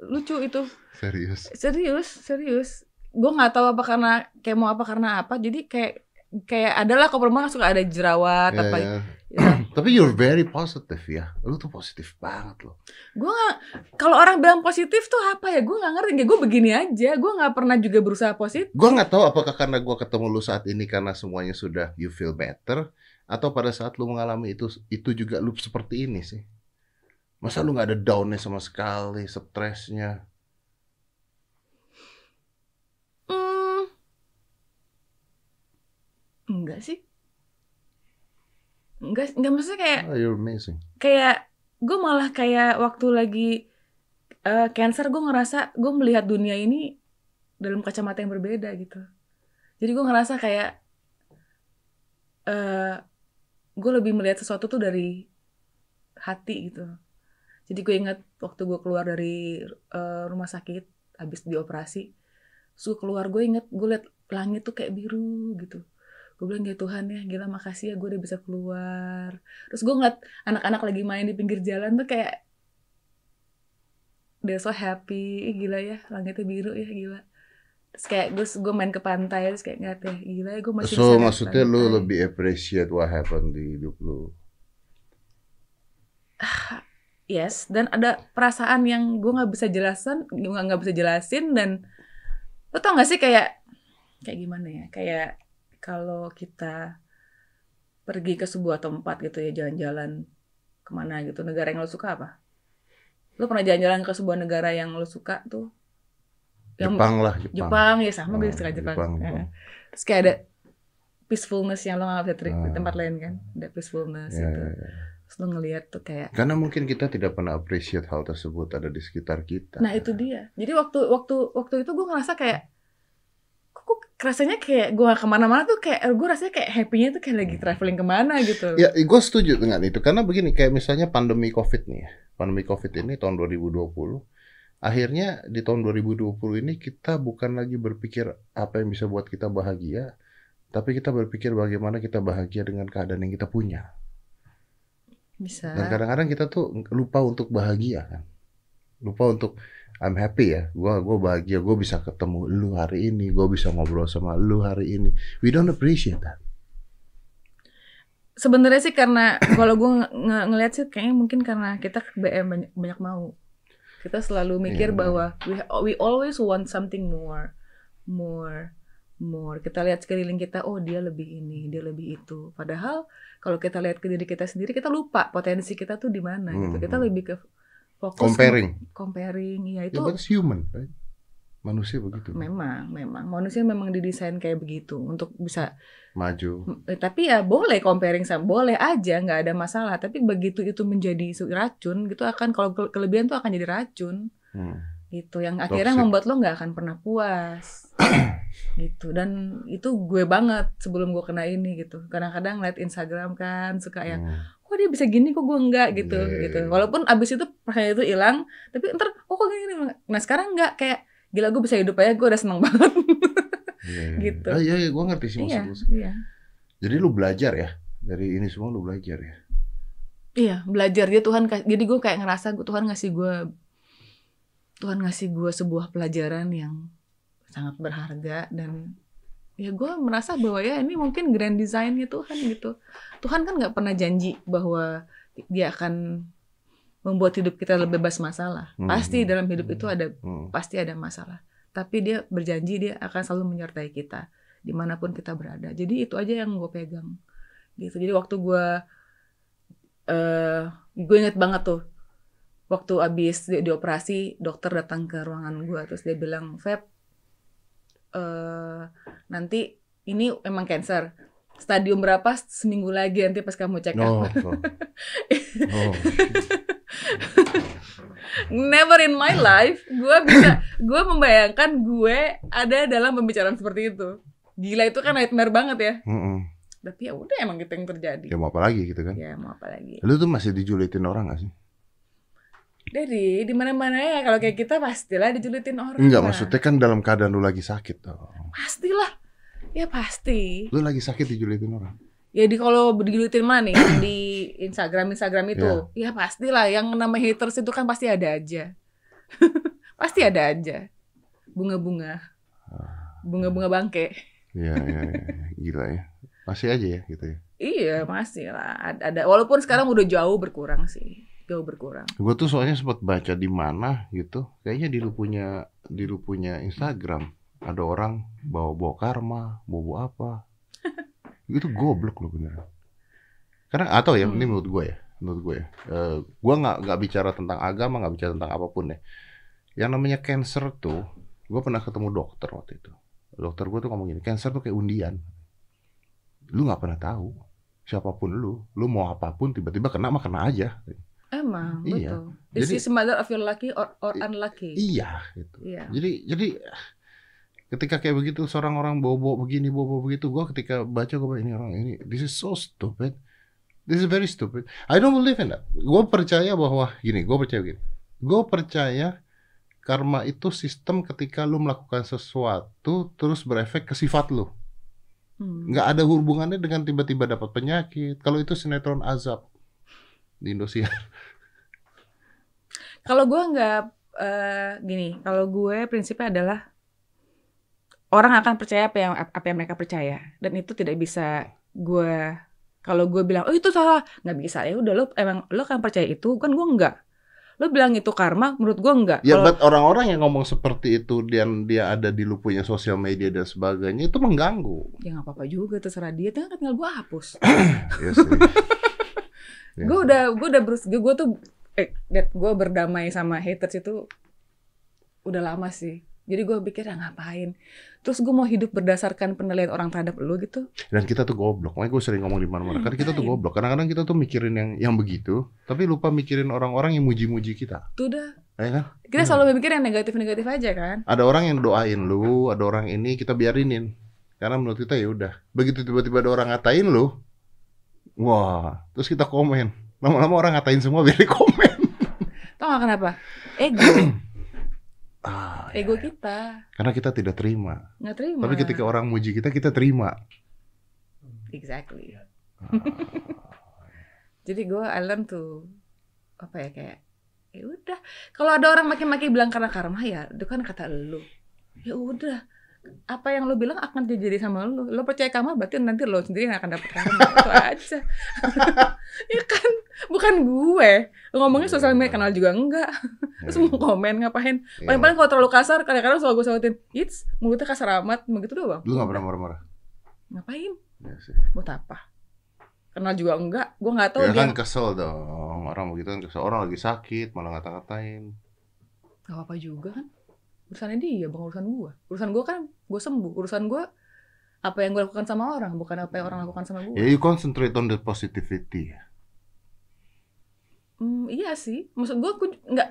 lucu itu. serius. Serius, serius. Gue nggak tahu apa karena kemo apa karena apa. Jadi kayak kayak adalah kalau perempuan suka ada jerawat Ya, apa. ya. Ya. Tapi you're very positive ya. Lu tuh positif banget loh. Gue nggak kalau orang bilang positif tuh apa ya? Gue nggak ngerti. Ya, gue begini aja. Gue nggak pernah juga berusaha positif. Gua nggak tahu apakah karena gua ketemu lu saat ini karena semuanya sudah you feel better atau pada saat lu mengalami itu itu juga lu seperti ini sih. Masa lu nggak ada downnya sama sekali, stresnya? Hmm, enggak sih. Enggak, enggak maksudnya kayak Oh, you're amazing. kayak gue malah kayak waktu lagi eh, cancer gue ngerasa gue melihat dunia ini dalam kacamata yang berbeda gitu. Jadi gue ngerasa kayak eh gue lebih melihat sesuatu tuh dari hati gitu. Jadi gue ingat waktu gue keluar dari eh, rumah sakit habis dioperasi, terus gue keluar gue inget gue liat langit tuh kayak biru gitu. Gue bilang ya Tuhan ya gila makasih ya gue udah bisa keluar. Terus gue ngeliat anak-anak lagi main di pinggir jalan tuh kayak they're so happy, Ih, gila ya langitnya biru ya gila. Terus kayak gue gue main ke pantai terus kayak ngeliat ya gila ya gue masih bisa So lihat maksudnya lu lebih appreciate what happened di hidup lu. Yes, dan ada perasaan yang gue nggak bisa jelasin, gue nggak bisa jelasin dan lo tau gak sih kayak kayak gimana ya? Kayak kalau kita pergi ke sebuah tempat gitu ya jalan-jalan ke mana gitu, negara yang lo suka apa? Lo pernah jalan-jalan ke sebuah negara yang lo suka tuh? Yang Jepang lah, Jepang. Jepang ya sama gue Oh, suka Jepang. Jepang. Jepang. Terus kayak ada peacefulness yang lo nggak bisa cari di Ah. tempat lain kan, ada peacefulness Ya, itu. ya, ya. Terus lo ngeliat tuh kayak Karena mungkin kita tidak pernah appreciate hal tersebut ada di sekitar kita. Nah itu dia. Jadi waktu waktu waktu itu gue ngerasa kayak kok, kok rasanya kayak gue ke mana-mana tuh kayak gue rasanya kayak happy-nya tuh kayak lagi traveling ke mana gitu. Ya, gue setuju dengan itu karena begini kayak misalnya pandemi Covid nih, ya. pandemi Covid ini tahun 2020, akhirnya di tahun 2020 ini kita bukan lagi berpikir apa yang bisa buat kita bahagia, tapi kita berpikir bagaimana kita bahagia dengan keadaan yang kita punya. Bisa. Dan kadang-kadang kita tuh lupa untuk bahagia kan, lupa untuk I'm happy ya, gua gua bahagia, gue bisa ketemu lu hari ini, gue bisa ngobrol sama lu hari ini. We don't appreciate that. Sebenarnya sih karena kalau gue ng ng- ngeliat sih kayaknya mungkin karena kita BM banyak, banyak mau. Kita selalu mikir Iya. bahwa we we always want something more, more, more. Kita lihat sekeliling kita, oh dia lebih ini, dia lebih itu. Padahal kalau kita lihat ke diri kita sendiri, kita lupa potensi kita tuh di mana gitu. Kita Mhm. lebih ke fokus Comparing. comparing ya itu Ya, human, right? Manusia begitu. memang memang manusia memang didesain kayak begitu untuk bisa Maju. Eh, tapi ya boleh comparing sama boleh aja nggak ada masalah tapi begitu itu menjadi racun gitu akan kalau ke- kelebihan tuh akan jadi racun Hmm. gitu yang akhirnya Toxic. membuat lo nggak akan pernah puas gitu dan itu gue banget sebelum gue kena ini gitu kadang-kadang liat Instagram kan suka yang Hmm. Kok dia bisa gini kok gue enggak gitu Iya, iya, gitu walaupun abis itu percaya itu hilang tapi ntar oh kok gini, gini nah sekarang enggak kayak gila gue bisa hidup aja gue udah seneng banget Iya, iya. Gitu. Ah, iya, iya, gue ngerti sih maksud iya lu sih. iya Jadi lu belajar ya dari ini semua lu belajar ya. Iya, belajar dia Tuhan jadi gue kayak ngerasa gue Tuhan ngasih gue Tuhan ngasih gue sebuah pelajaran yang sangat berharga dan ya gue merasa bahwa ya ini mungkin grand designnya Tuhan gitu. Tuhan kan nggak pernah janji bahwa dia akan membuat hidup kita lebih bebas masalah. Hmm. Pasti dalam hidup itu ada Hmm. pasti ada masalah. Tapi dia berjanji dia akan selalu menyertai kita di mana pun kita berada. Jadi itu aja yang gue pegang. Gitu. Jadi waktu gue eh gue inget banget tuh waktu abis di, dioperasi dokter datang ke ruangan gue terus dia bilang Feb eh nanti ini emang cancer stadium berapa seminggu lagi nanti pas kamu check Oh, up oh. oh. never in my life gue bisa gue membayangkan gue ada dalam pembicaraan seperti itu gila itu kan nightmare banget ya Mm-mm. tapi ya udah emang gitu yang terjadi Ya mau apa lagi gitu kan? ya mau apa lagi Lu tuh masih dijulitin orang gak sih? Dari di mana mana ya kalau kayak kita pastilah dijulitin orang Enggak, lah. maksudnya kan dalam keadaan lu lagi sakit dong. pastilah ya pasti Lu lagi sakit dijulitin orang. ya di kalau dijulitin mana nih di Instagram Instagram itu ya pastilah yang nama haters itu kan pasti ada aja pasti ada aja bunga-bunga bunga-bunga bangke Iya, iya, iya. Gila ya. Masih aja ya gitu ya. Iya masih lah ada, ada walaupun sekarang udah jauh berkurang sih jauh berkurang. Gue tuh soalnya sempat baca di mana gitu. Kayaknya di lu punya di lu punya Instagram ada orang bawa-bawa karma, bawa apa. itu goblok lo beneran. Karena atau ya Hmm. ini menurut gue ya, menurut gue ya. Eh, gue nggak nggak bicara tentang agama, nggak bicara tentang apa pun ya. Yang namanya cancer tuh, gue pernah ketemu dokter waktu itu. Dokter gue tuh ngomong gini, cancer tuh kayak undian. Lu nggak pernah tahu siapa pun lu, lu mau apa pun tiba-tiba kena mah kena aja. Emang Iya. betul. This Jadi- is matter of your lucky or, or unlucky. Iya gitu. Iya. Jadi jadi ketika kayak begitu seorang orang bawa-bawa begini bawa-bawa begitu gue ketika baca gue ini orang ini this is so stupid this is very stupid I don't believe in that gue percaya bahwa gini gue percaya gini gue percaya karma itu sistem ketika lu melakukan sesuatu terus berefek ke sifat lu Hmm. nggak ada hubungannya dengan tiba-tiba dapat penyakit kalau itu sinetron azab di Indosiar. Kalau gue nggak eh, gini, kalau gue prinsipnya adalah orang akan percaya apa yang apa yang mereka percaya. Dan itu tidak bisa gue kalau gue bilang oh itu salah. Nggak bisa. Ya udah lo emang lo kan percaya itu? Kan gue enggak lo bilang itu karma menurut gue enggak Ya, but orang-orang yang ngomong seperti itu dan dia ada di lu punya sosial media dan sebagainya itu mengganggu. ya nggak apa-apa juga terserah dia. Itu kan tinggal gue hapus. Iya sih. Iya gue udah gue udah berus gue tuh eh gue berdamai sama haters itu udah lama sih jadi gue pikir ah, ngapain terus gue mau hidup berdasarkan penilaian orang terhadap lu gitu Dan kita tuh goblok. Makanya gue sering ngomong di mana-mana. Karena kita tuh goblok. Kadang-kadang kita tuh mikirin yang yang begitu, tapi lupa mikirin orang-orang yang muji-muji kita. tuh udah Ya kan? kita Hmm. selalu mikir yang negatif-negatif aja kan Ada orang yang doain lu, ada orang ini kita biarinin. Karena menurut kita ya udah. Begitu tiba-tiba ada orang ngatain lu, wah, terus kita komen. Lama-lama orang ngatain semua biar di komen. Tau gak kenapa? Ego, Ah, ya. ego kita Karena kita tidak terima. nggak terima. Tapi ketika orang muji kita, kita terima. exactly. Jadi gue I learn to apa ya kayak ya udah kalau ada orang maki-maki bilang karena karma ya itu kan kata lu ya udah apa yang lo bilang akan terjadi sama lo. Lo percaya karma berarti nanti lo sendiri yang akan dapet karma. Itu aja. Ya kan? Bukan gue. Lo ngomongnya sosial media kenal juga enggak. Terus mau komen ngapain? Iya. paling-paling kalau terlalu kasar kadang-kadang selalu gue sautin it's mulutnya kasar amat. Begitu doang. Lu gak pernah marah-marah? ngapain? Ya sih. buat apa? Kenal juga enggak? Gue nggak tahu Ya dia kan kesel dong. Orang begitu kan kesel. Orang lagi sakit, malah ngata-ngatain. Gak apa-apa juga kan Urusannya dia bang urusan gue Urusan gue kan gue sembuh. Urusan gue Apa yang gue lakukan sama orang Bukan apa yang orang lakukan sama gue Ya, you concentrate on the positivity. hmm, Iya sih. Maksud gue gue nggak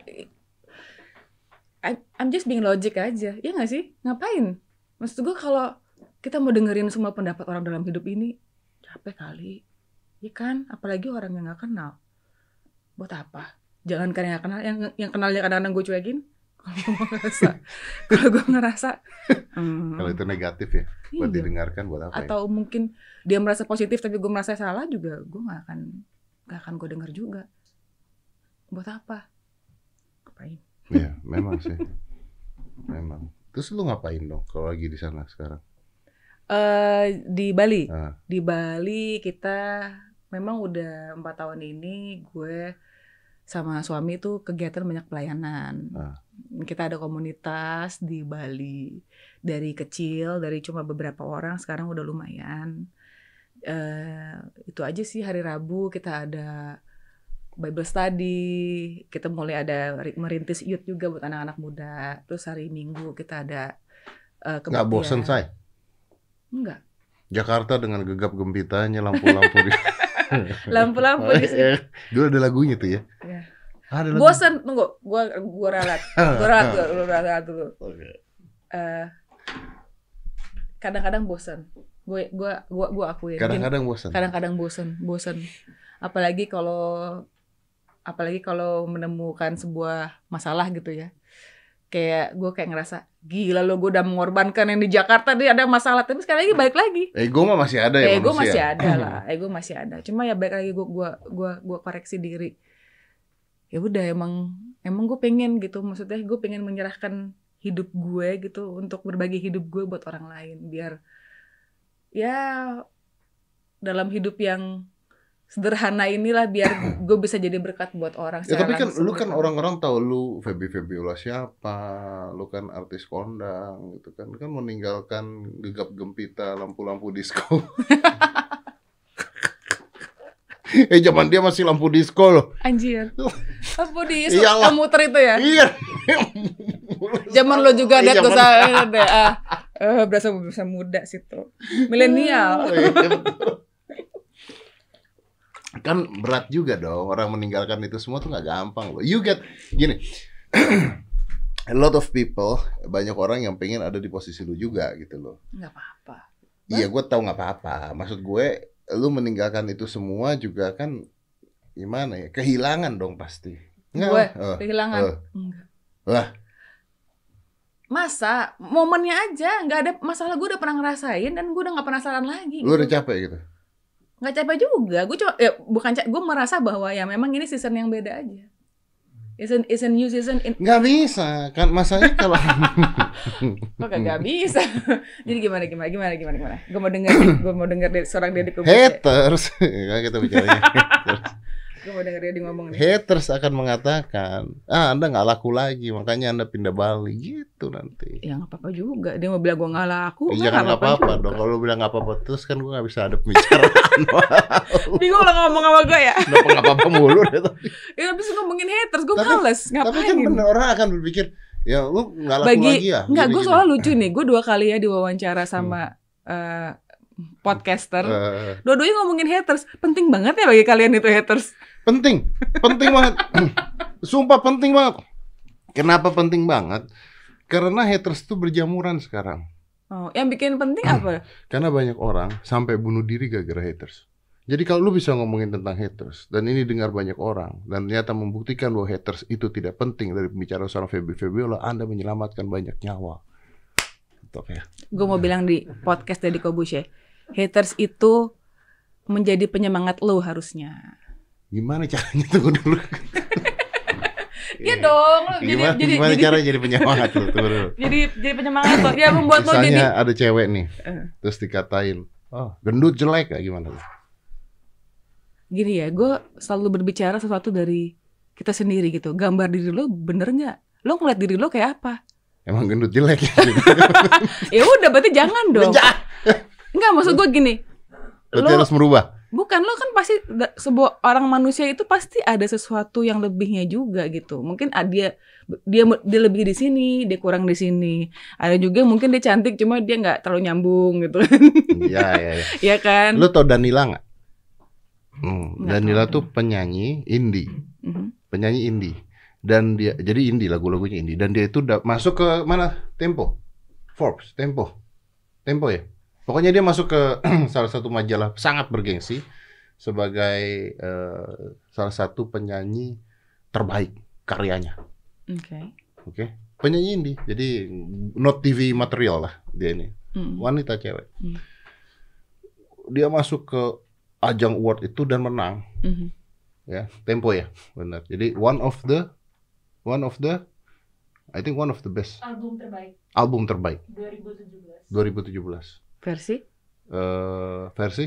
I'm just being logic aja. Iya gak sih? Ngapain? Maksud gue kalau Kita mau dengerin semua pendapat orang dalam hidup ini Capek kali. Iya kan? Apalagi orang yang gak kenal. Buat apa? Jangan kan yang kenal Yang, yang kenalnya kadang-kadang gue cuekin Kalau gue ngerasa Kalau gue ngerasa hmm, Kalau itu negatif ya, buat iya. didengarkan buat apa ya? atau mungkin dia merasa positif tapi gue merasa salah juga gue nggak akan nggak akan gue dengar juga buat apa ngapain Iya, memang sih. Memang. Terus lu ngapain dong kalau lagi di sana sekarang? eh di Bali Ah. di Bali kita memang udah empat tahun ini gue sama suami tuh kegiatan banyak pelayanan Ah. Kita ada komunitas di Bali dari kecil dari cuma beberapa orang sekarang udah lumayan eh itu aja sih hari Rabu kita ada Bible study kita mulai ada ri- merintis youth juga buat anak-anak muda terus hari Minggu kita ada eh, Nggak bosen, say? enggak Jakarta dengan gegap gempitanya lampu-lampu di lampu-lampu di sini Dulu ada lagunya tuh ya. Iya. Ada lagu. bosen tunggu gua gua ralat gua ralat gua, gua ralat dulu. Oke. Eh, kadang-kadang bosen. Gue gua gua gua akuin. Gini, Kadang-kadang bosan. kadang-kadang bosen bosen. Apalagi kalau apalagi kalau menemukan sebuah masalah gitu ya. Kayak gue kayak ngerasa gila lo gue udah mengorbankan yang di Jakarta dia ada masalah. Tapi sekali lagi balik lagi. Ego mah masih ada ya ego manusia. masih ada lah. Ego masih ada. Cuma ya balik lagi gue gua gua gua koreksi diri ya udah emang emang gue pengen gitu maksudnya gue pengen menyerahkan hidup gue gitu untuk berbagi hidup gue buat orang lain biar ya dalam hidup yang sederhana inilah biar gue bisa jadi berkat buat orang Ya tapi kan lu kan gitu. orang-orang tahu lu Feby Febiola siapa, lu kan artis kondang gitu kan, kan meninggalkan gegap gempita lampu-lampu disco. eh zaman dia masih lampu disco loh. anjir apa di Iyalah. yang muter itu ya Iya. Zaman lo juga Iya, zaman- usah deh. Ah, eh, berasa berasa muda sih tuh. Milenial. Iya, betul. kan berat juga dong orang meninggalkan itu semua tuh nggak gampang loh. You get gini. A lot of people, banyak orang yang pengen ada di posisi lu juga gitu loh. Enggak apa-apa. Iya, gue tahu nggak apa-apa. Maksud gue, lu meninggalkan itu semua juga kan gimana ya? Kehilangan dong pasti. Nggak, Gue eh, kehilangan. eh. Enggak. Wah. Masa momennya aja nggak ada masalah gue udah pernah ngerasain dan gue udah nggak penasaran lagi. lu udah gitu. capek gitu. Nggak capek juga. Gue cuma ya bukan gue merasa bahwa ya memang ini season yang beda aja. It's a, it's a new season. In, Nggak bisa kan masanya kalau kok kagak bisa. Jadi gimana gimana gimana gimana gimana. Gue mau denger gue mau denger dari seorang Deddy Kobusier. haters, kita bicaranya. Haters. Gue mau denger dia ngomong nih. haters akan mengatakan, ah anda nggak laku lagi, makanya anda pindah Bali gitu nanti. Ya nggak apa-apa juga. Dia mau bilang gue nggak laku. Eh, nggak jangan nggak apa-apa dong. Kalau lu bilang nggak apa-apa terus kan gue nggak bisa ada pembicaraan. Bingung lah ngomong sama gue ya. Kenapa nggak apa-apa mulu? deh. Ya habis ngomongin haters, gue Tapi- males. Tapi Ngapain? kan bener orang akan berpikir, ya lu nggak laku Bagi, lagi ya. Enggak, Jadi gue soalnya lucu nih. Gue dua kali ya diwawancara sama eh, podcaster. Eh, Dua-duanya ngomongin haters. Penting banget ya bagi kalian itu haters. penting, penting banget. Sumpah penting banget. Kenapa penting banget? Karena haters itu berjamuran sekarang. Oh, yang bikin penting apa? Karena banyak orang sampai bunuh diri gara-gara haters. Jadi kalau lu bisa ngomongin tentang haters dan ini dengar banyak orang dan ternyata membuktikan bahwa haters itu tidak penting dari pembicaraan seorang Feby Febiola, Anda menyelamatkan banyak nyawa. Top ya. Gue mau bilang di podcast dari Kobus ya. Haters itu menjadi penyemangat lo harusnya. Gimana caranya tunggu dulu? Iya dong, lo jadi Gimana, jadi gimana jadi, cara jadi penyemangat lu? Tunggu dulu. jadi jadi penyemangat lo. Ya membuat lo jadi Misalnya ada cewek nih, Eh. terus dikatain, oh gendut jelek kayak gimana? gini ya. Gue selalu berbicara sesuatu dari kita sendiri gitu. Gambar diri lo bener nggak? Lo ngeliat diri lo kayak apa? Emang gendut jelek ya? Ya udah, berarti jangan dong. Enggak, maksud gue gini. Berarti Lo harus merubah. bukan lo kan pasti sebuah orang manusia itu pasti ada sesuatu yang lebihnya juga gitu. Mungkin ah, dia dia dia lebih di sini, dia kurang di sini. Ada juga mungkin dia cantik cuma dia nggak terlalu nyambung gitu kan. Iya, iya, iya. ya kan? Lu tau Danila nggak? Hmm, Nggak Danila tahu. tuh penyanyi indie, Mhm. penyanyi indie. Dan dia jadi indie lagu-lagunya indie dan dia itu masuk ke mana? Tempo. Forbes, Tempo. Tempo ya. Pokoknya dia masuk ke salah satu majalah sangat bergengsi sebagai eh, salah satu penyanyi terbaik karyanya. Oke. Oke. Penyanyi indie. Jadi not TV material lah dia ini. Hmm. Wanita cewek. Hmm. Dia masuk ke ajang award itu dan menang. Mhm. ya tempo ya benar jadi one of the one of the I think one of the best Album terbaik album terbaik 2017. 2017 Versi? eh versi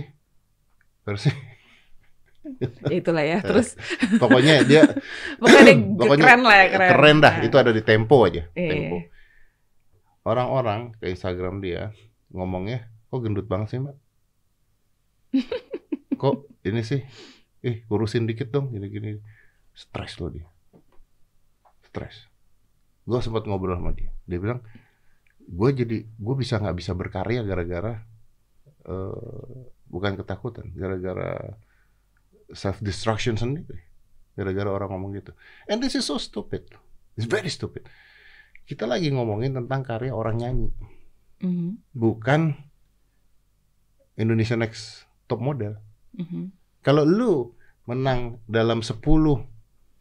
versi itulah ya. Terus pokoknya dia pokoknya Pokoknya keren lah ya, keren. keren dah Nah. itu ada di tempo aja Iya. tempo orang-orang ke Instagram dia ngomongnya kok gendut banget sih mbak kok ini sih ih kurusin dikit dong gini-gini stres loh dia stres gue sempat ngobrol sama dia dia bilang gue jadi gue bisa nggak bisa berkarya gara-gara eh, bukan ketakutan gara-gara self destruction sendiri. Gara-gara orang ngomong gitu. And this is so stupid. It's very stupid. Kita lagi ngomongin tentang karya orang nyanyi. Mhm. bukan Indonesia Next Top Model. Mhm. kalau lu menang dalam 10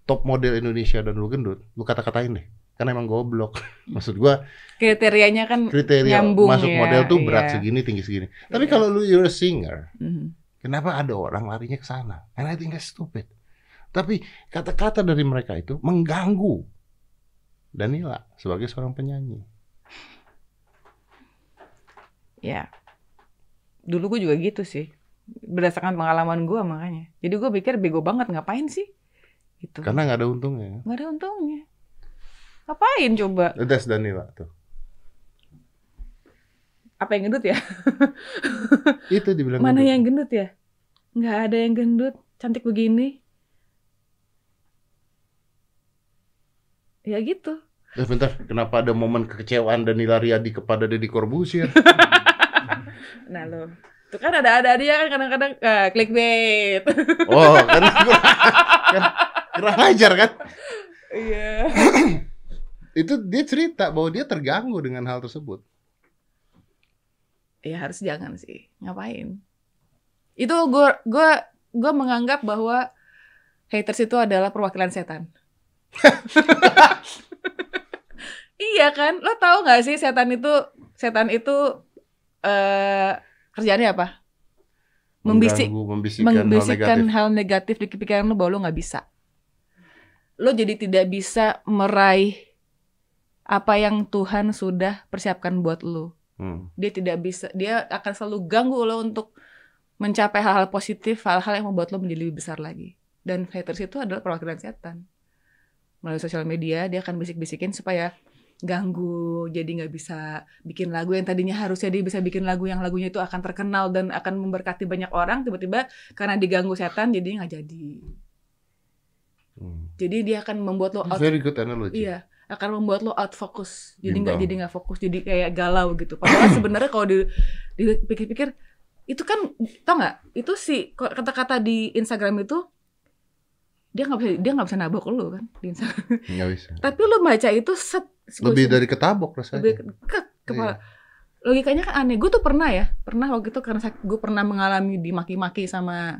top model Indonesia dan lu gendut, lu kata-katain deh. Karena emang goblok. Maksud gua Kriterianya kan kriteria Nyambung masuk ya, model tuh berat iya. segini, tinggi segini. Tapi Iya. kalau lu you're a singer, Mhm. kenapa ada orang larinya ke sana? And I think that's stupid. Tapi kata-kata dari mereka itu mengganggu Danila sebagai seorang penyanyi. Ya. Dulu gue juga gitu sih. Berdasarkan pengalaman gue makanya. Jadi gue pikir bego banget ngapain sih? Gitu. Karena nggak ada untungnya. Nggak ada untungnya. Ngapain coba? That's Danila tuh. Apa yang gendut ya? Itu dibilang Mana gendut. yang gendut ya? Nggak ada yang gendut. Cantik begini. Ya gitu. Eh bentar, kenapa ada momen kekecewaan Danila Riyadi kepada Deddy Corbuzier? Nah lo. Itu kan ada-ada dia kan kadang-kadang eh, clickbait. Oh, kan kurang, kan kurang ajar kan? Iya. Itu dia cerita bahwa dia terganggu dengan hal tersebut. ya harus jangan sih. Ngapain? Itu gue gue gue menganggap bahwa haters itu adalah perwakilan setan. Iya kan? Lo tahu nggak sih setan itu setan itu eh kerjaannya apa? Membisik Mengganggu, membisikkan, hal membisikkan negatif. hal negatif di pikiran lo bahwa lo nggak bisa. Lo jadi tidak bisa meraih apa yang Tuhan sudah persiapkan buat lo Hmm. dia tidak bisa dia akan selalu ganggu lo untuk mencapai hal-hal positif hal-hal yang membuat lo menjadi lebih besar lagi dan haters itu adalah perwakilan setan melalui sosial media dia akan bisik-bisikin supaya ganggu jadi nggak bisa bikin lagu yang tadinya harusnya dia bisa bikin lagu yang lagunya itu akan terkenal dan akan memberkati banyak orang tiba-tiba karena diganggu setan jadi nggak jadi Hmm. jadi dia akan membuat lo out Very good analogy. Iya, akan membuat lo out fokus. Jadi nggak jadi nggak fokus, jadi kayak galau gitu. Padahal sebenarnya kalau di dipikir-pikir itu kan tau nggak? Itu sih kok kata-kata di Instagram itu dia nggak bisa dia nggak bisa nabok lo kan di Instagram. Nggak bisa. Tapi lo baca itu set Lebih dari ketabok rasanya. lebih ke, ke kepala. logikanya kan aneh. Gue tuh pernah ya, pernah waktu itu karena gue pernah mengalami dimaki-maki sama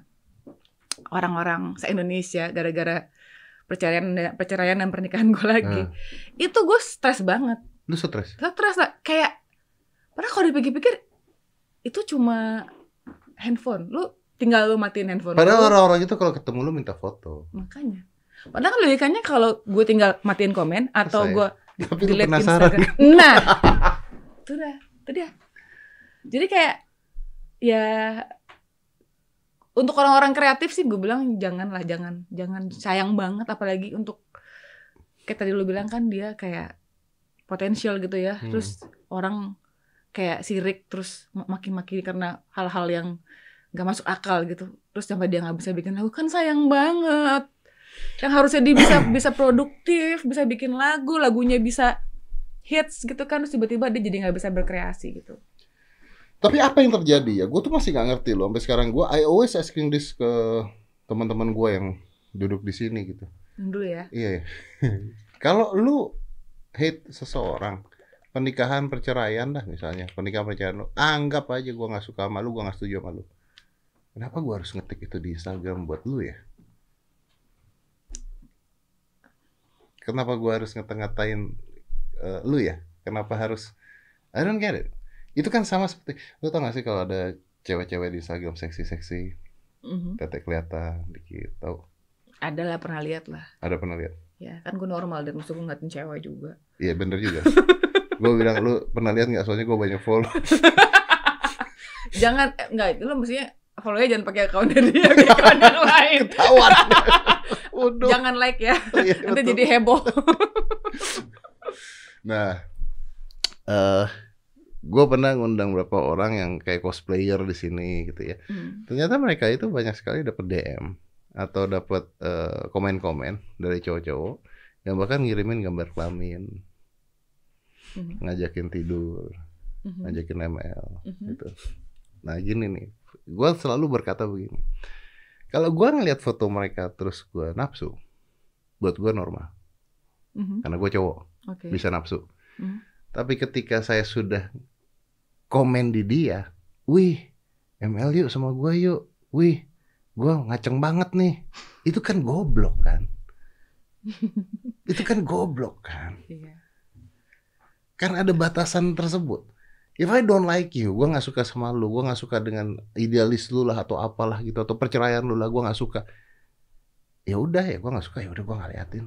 orang-orang se-Indonesia gara-gara perceraian perceraian dan pernikahan gue lagi. Hmm. Itu gue stres banget. Lu stres? Stres lah, kayak padahal kalau dipikir-pikir itu cuma handphone. Lu tinggal lu matiin handphone. Padahal orang-orang itu kalau ketemu lu minta foto. makanya. Padahal kan logikanya kalau gue tinggal matiin komen atau gue Tapi delete penasaran. Instagram. Nah, itu dah, itu dia. Jadi kayak ya untuk orang-orang kreatif sih gue bilang janganlah jangan jangan sayang banget apalagi untuk kayak tadi lu bilang kan dia kayak potensial gitu ya. Hmm. Terus orang kayak sirik terus ma- maki-maki karena hal-hal yang nggak masuk akal gitu. Terus sampai dia nggak bisa bikin lagu kan sayang banget. Yang harusnya dia bisa bisa produktif, bisa bikin lagu, lagunya bisa hits gitu kan terus tiba-tiba dia jadi nggak bisa berkreasi gitu. Tapi apa yang terjadi ya? Gue tuh masih nggak ngerti loh. Sampai sekarang gue, I always asking this ke teman-teman gue yang duduk di sini gitu. Dulu ya. Iya. ya. Kalau lu hate seseorang, pernikahan perceraian dah misalnya, pernikahan perceraian lu, anggap aja gue nggak suka sama lu, gue nggak setuju sama lu. Kenapa gue harus ngetik itu di Instagram buat lu ya? Kenapa gue harus ngata-ngatain eh, lu ya? Kenapa harus? I don't get it. Itu kan sama seperti, lu tau gak sih kalau ada cewek-cewek di Instagram seksi-seksi, Mhm. tete kelihatan dikit, tau? Ada lah pernah lihat lah. Ada pernah lihat? Ya kan gue normal dan musuh gue ngeliatin cewek juga. Iya bener juga. gue bilang lu pernah lihat nggak? Soalnya gue banyak follow. Jangan eh, enggak itu lo mestinya follow-nya jangan pakai account dari dia, pakai account yang lain. Ketahuan. Jangan like ya. Iya, Nanti betul. jadi heboh. Nah, eh gue pernah ngundang beberapa orang yang kayak cosplayer di sini gitu ya. Hmm. Ternyata mereka itu banyak sekali dapat DM atau dapat eh, komen-komen dari cowok-cowok yang bahkan ngirimin gambar kelamin, Mhm. ngajakin tidur, Mhm. ngajakin ML. Mhm. gitu. Nah gini nih, gue selalu berkata begini, kalau gue ngelihat foto mereka terus gue nafsu, buat gue normal, Mhm. karena gue cowok Oke. bisa nafsu. Mhm. Tapi ketika saya sudah komen di dia, wih, ML yuk sama gue yuk, wih, gue ngaceng banget nih, itu kan goblok kan, itu kan goblok kan. Iya. kan ada batasan tersebut. If I don't like you, gue nggak suka sama lu, gue nggak suka dengan idealis lu lah atau apalah gitu atau perceraian lu lah, gue nggak suka. Ya udah ya, gue nggak suka ya udah gue nggak liatin.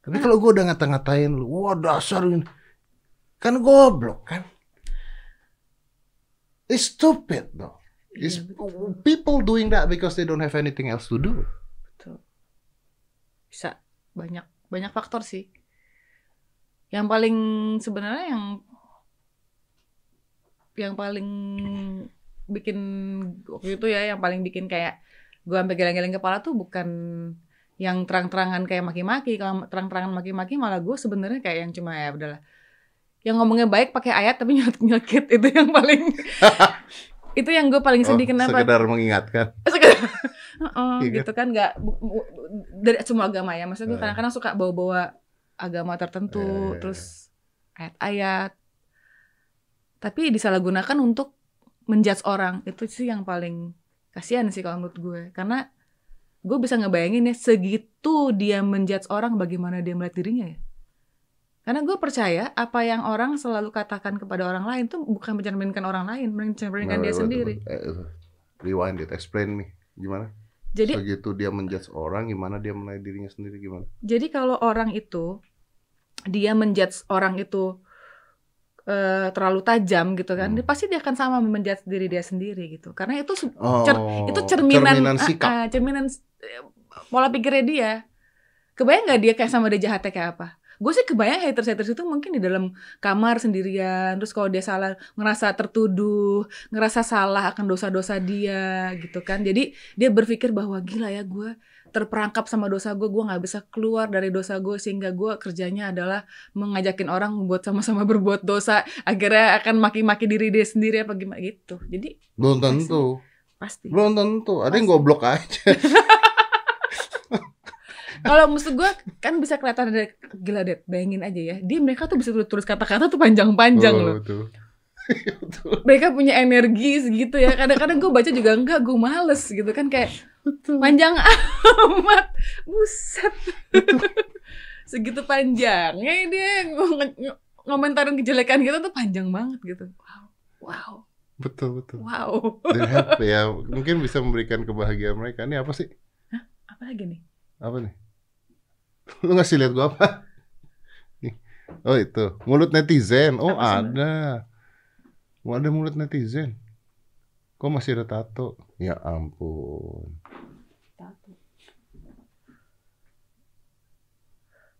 Tapi kalau gue udah ngata-ngatain lu, wah dasar ini, kan goblok kan? It's stupid though. It's betul. people doing that because they don't have anything else to do. Betul. Bisa banyak banyak faktor sih. Yang paling sebenarnya yang yang paling bikin waktu itu ya yang paling bikin kayak gue sampai geleng-geleng kepala tuh bukan yang terang-terangan kayak maki-maki kalau terang-terangan maki-maki malah gue sebenarnya kayak yang cuma ya udahlah yang ngomongnya baik pakai ayat tapi nyelkit itu yang paling itu yang gue paling sedih Oh, kenapa sekedar mengingatkan. Sekedar- Iya kan? gitu kan nggak dari semua agama ya maksudnya gue Eh. kadang-kadang suka bawa-bawa agama tertentu Eh. terus ayat-ayat tapi disalahgunakan untuk menjudge orang itu sih yang paling kasihan sih kalau menurut gue karena gue bisa ngebayangin ya segitu dia menjudge orang bagaimana dia melihat dirinya ya karena gue percaya apa yang orang selalu katakan kepada orang lain tuh bukan mencerminkan orang lain mencerminkan dia Wait, wait, sendiri. Eh, rewind it, explain me. Gimana? jadi Segitu dia menjudge orang, gimana dia menilai dirinya sendiri gimana? Jadi kalau orang itu dia menjudge orang itu eh, terlalu tajam gitu kan, Hmm. dia pasti dia akan sama menjudge diri dia sendiri gitu. Karena itu Oh, Cer- itu cerminan cerminan ah, sikap. ah, cerminan eh, pola pikirnya dia. Kebayang nggak dia kayak sama dia jahatnya kayak apa? Gue sih kebayang haters-haters itu mungkin di dalam kamar sendirian, terus kalau dia salah ngerasa tertuduh, ngerasa salah akan dosa-dosa dia gitu kan. Jadi dia berpikir bahwa gila ya gue terperangkap sama dosa gue, gue nggak bisa keluar dari dosa gue sehingga gue kerjanya adalah mengajakin orang membuat sama-sama berbuat dosa, akhirnya akan maki-maki diri dia sendiri apa gimana gitu. Jadi Belum tentu. pasti. Belum tentu. Ada yang goblok aja. Kalau maksud gue kan bisa kelihatan ada gila deh, bayangin aja ya. Dia mereka tuh bisa tulis, tulis kata-kata tuh panjang-panjang Oh, loh. betul. mereka punya energi segitu ya. Kadang-kadang gue baca juga enggak gue males gitu kan kayak panjang amat. Buset. Segitu panjangnya dia ng- ng- ngomentarin kejelekan kita tuh panjang banget gitu. Wow. Wow. Betul betul. Wow. Happy ya mungkin bisa memberikan kebahagiaan mereka. Ini apa sih? Apa lagi nih? Apa nih lu ngasih lihat gua apa? Oh itu. Mulut netizen. Oh Apa ada. Oh, ada mulut netizen. Kok masih ada tato? Ya ampun.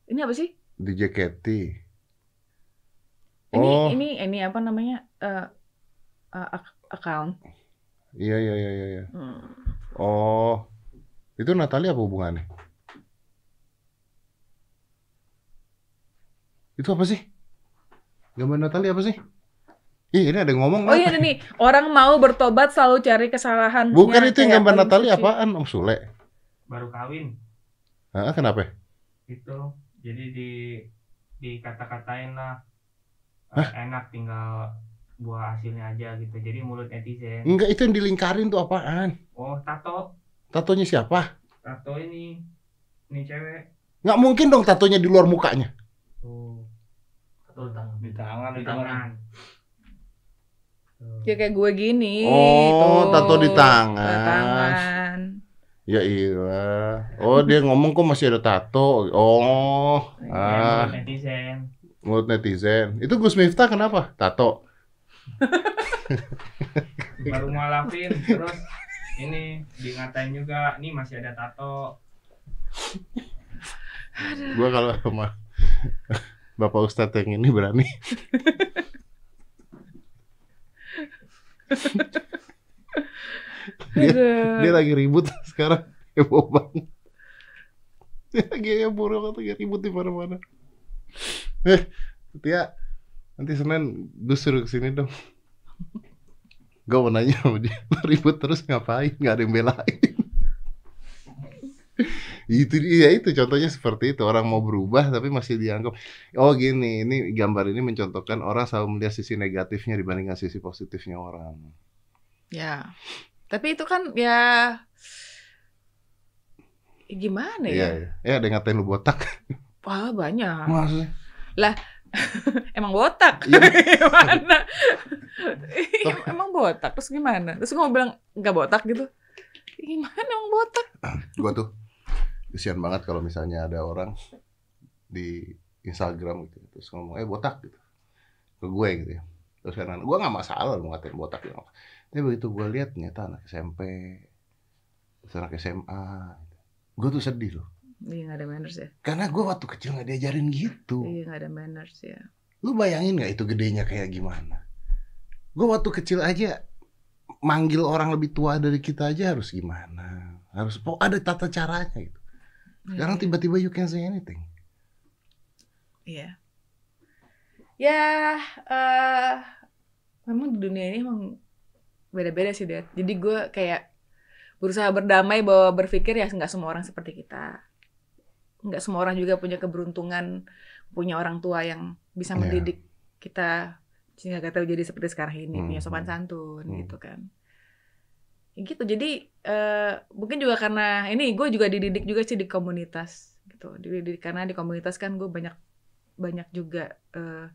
Ini apa sih? Di JKT ini Oh. ini ini apa namanya? Eh eh, ak- account. Iya iya iya iya iya. Hmm. oh. Itu Natalia apa hubungannya itu apa sih gambar Natalia apa sih Ih, ini ada yang ngomong Oh nggak? iya ada nih, orang mau bertobat selalu cari kesalahan. Bukan itu yang gambar Natalia apaan, Om Sule? baru kawin Ah, kenapa? itu jadi di dikata-katain lah eh, enak tinggal buah hasilnya aja gitu jadi mulut netizen Enggak, itu yang dilingkarin tuh apaan? oh tato Tatonya siapa? tato ini ini cewek Nggak mungkin dong tatonya di luar mukanya. tuh Tuh, tang- di tangan di kan. tangan Tuh. Ya kayak gue gini. Oh, tuh. tato di tangan. Di tangan. Ya iya. Oh, dia ngomong kok masih ada tato. Oh, Ya, ah, mulut netizen mulut netizen. Itu Gus Miftah kenapa? Tato. baru ngalafin terus ini di ngatain juga nih masih ada tato Gua kalau sama Bapak Ustadz yang ini berani. dia, Aduh. dia lagi ribut sekarang. Heboh banget. Dia lagi heboh banget, lagi ribut di mana-mana. Eh, Tia, nanti Senin gue suruh ke sini dong. Gue mau nanya sama dia, ribut terus ngapain? Gak ada yang belain. itu dia itu contohnya seperti itu orang mau berubah tapi masih dianggap oh gini ini gambar ini mencontohkan orang selalu melihat sisi negatifnya dibandingkan sisi positifnya orang Ya. Tapi itu kan ya ya gimana iya ya? iya ya ada yang ngatain lu botak Wah, banyak. maksudnya Emang botak. Iya. gimana? Em- Emang botak. Terus gimana? Terus gue mau bilang nggak botak gitu. Gimana emang botak? gua tuh kesian banget kalau misalnya ada orang di Instagram gitu terus ngomong eh botak gitu ke gue gitu ya. Terus kan gue nggak masalah lu ngatain botak gitu. Tapi begitu gue lihat ternyata anak SMP terus anak SMA gue tuh sedih loh. Iya nggak ada manners ya. karena gue waktu kecil nggak diajarin gitu. Iya nggak ada manners ya. lu bayangin nggak itu gedenya kayak gimana? Gue waktu kecil aja manggil orang lebih tua dari kita aja harus gimana? Harus ada tata caranya gitu sekarang Iya. tiba-tiba you can say anything Iya. Ya, eh memang di dunia ini emang beda-beda sih, Dad. Jadi gue kayak berusaha berdamai bahwa berpikir ya nggak semua orang seperti kita. Nggak semua orang juga punya keberuntungan punya orang tua yang bisa Iya. mendidik kita sehingga kita jadi seperti sekarang ini, Hmm, punya sopan hmm. santun Hmm. gitu kan. Ya gitu. Jadi eh mungkin juga karena ini gue juga dididik juga sih di komunitas gitu. Dididik karena di komunitas kan gue banyak banyak juga eh,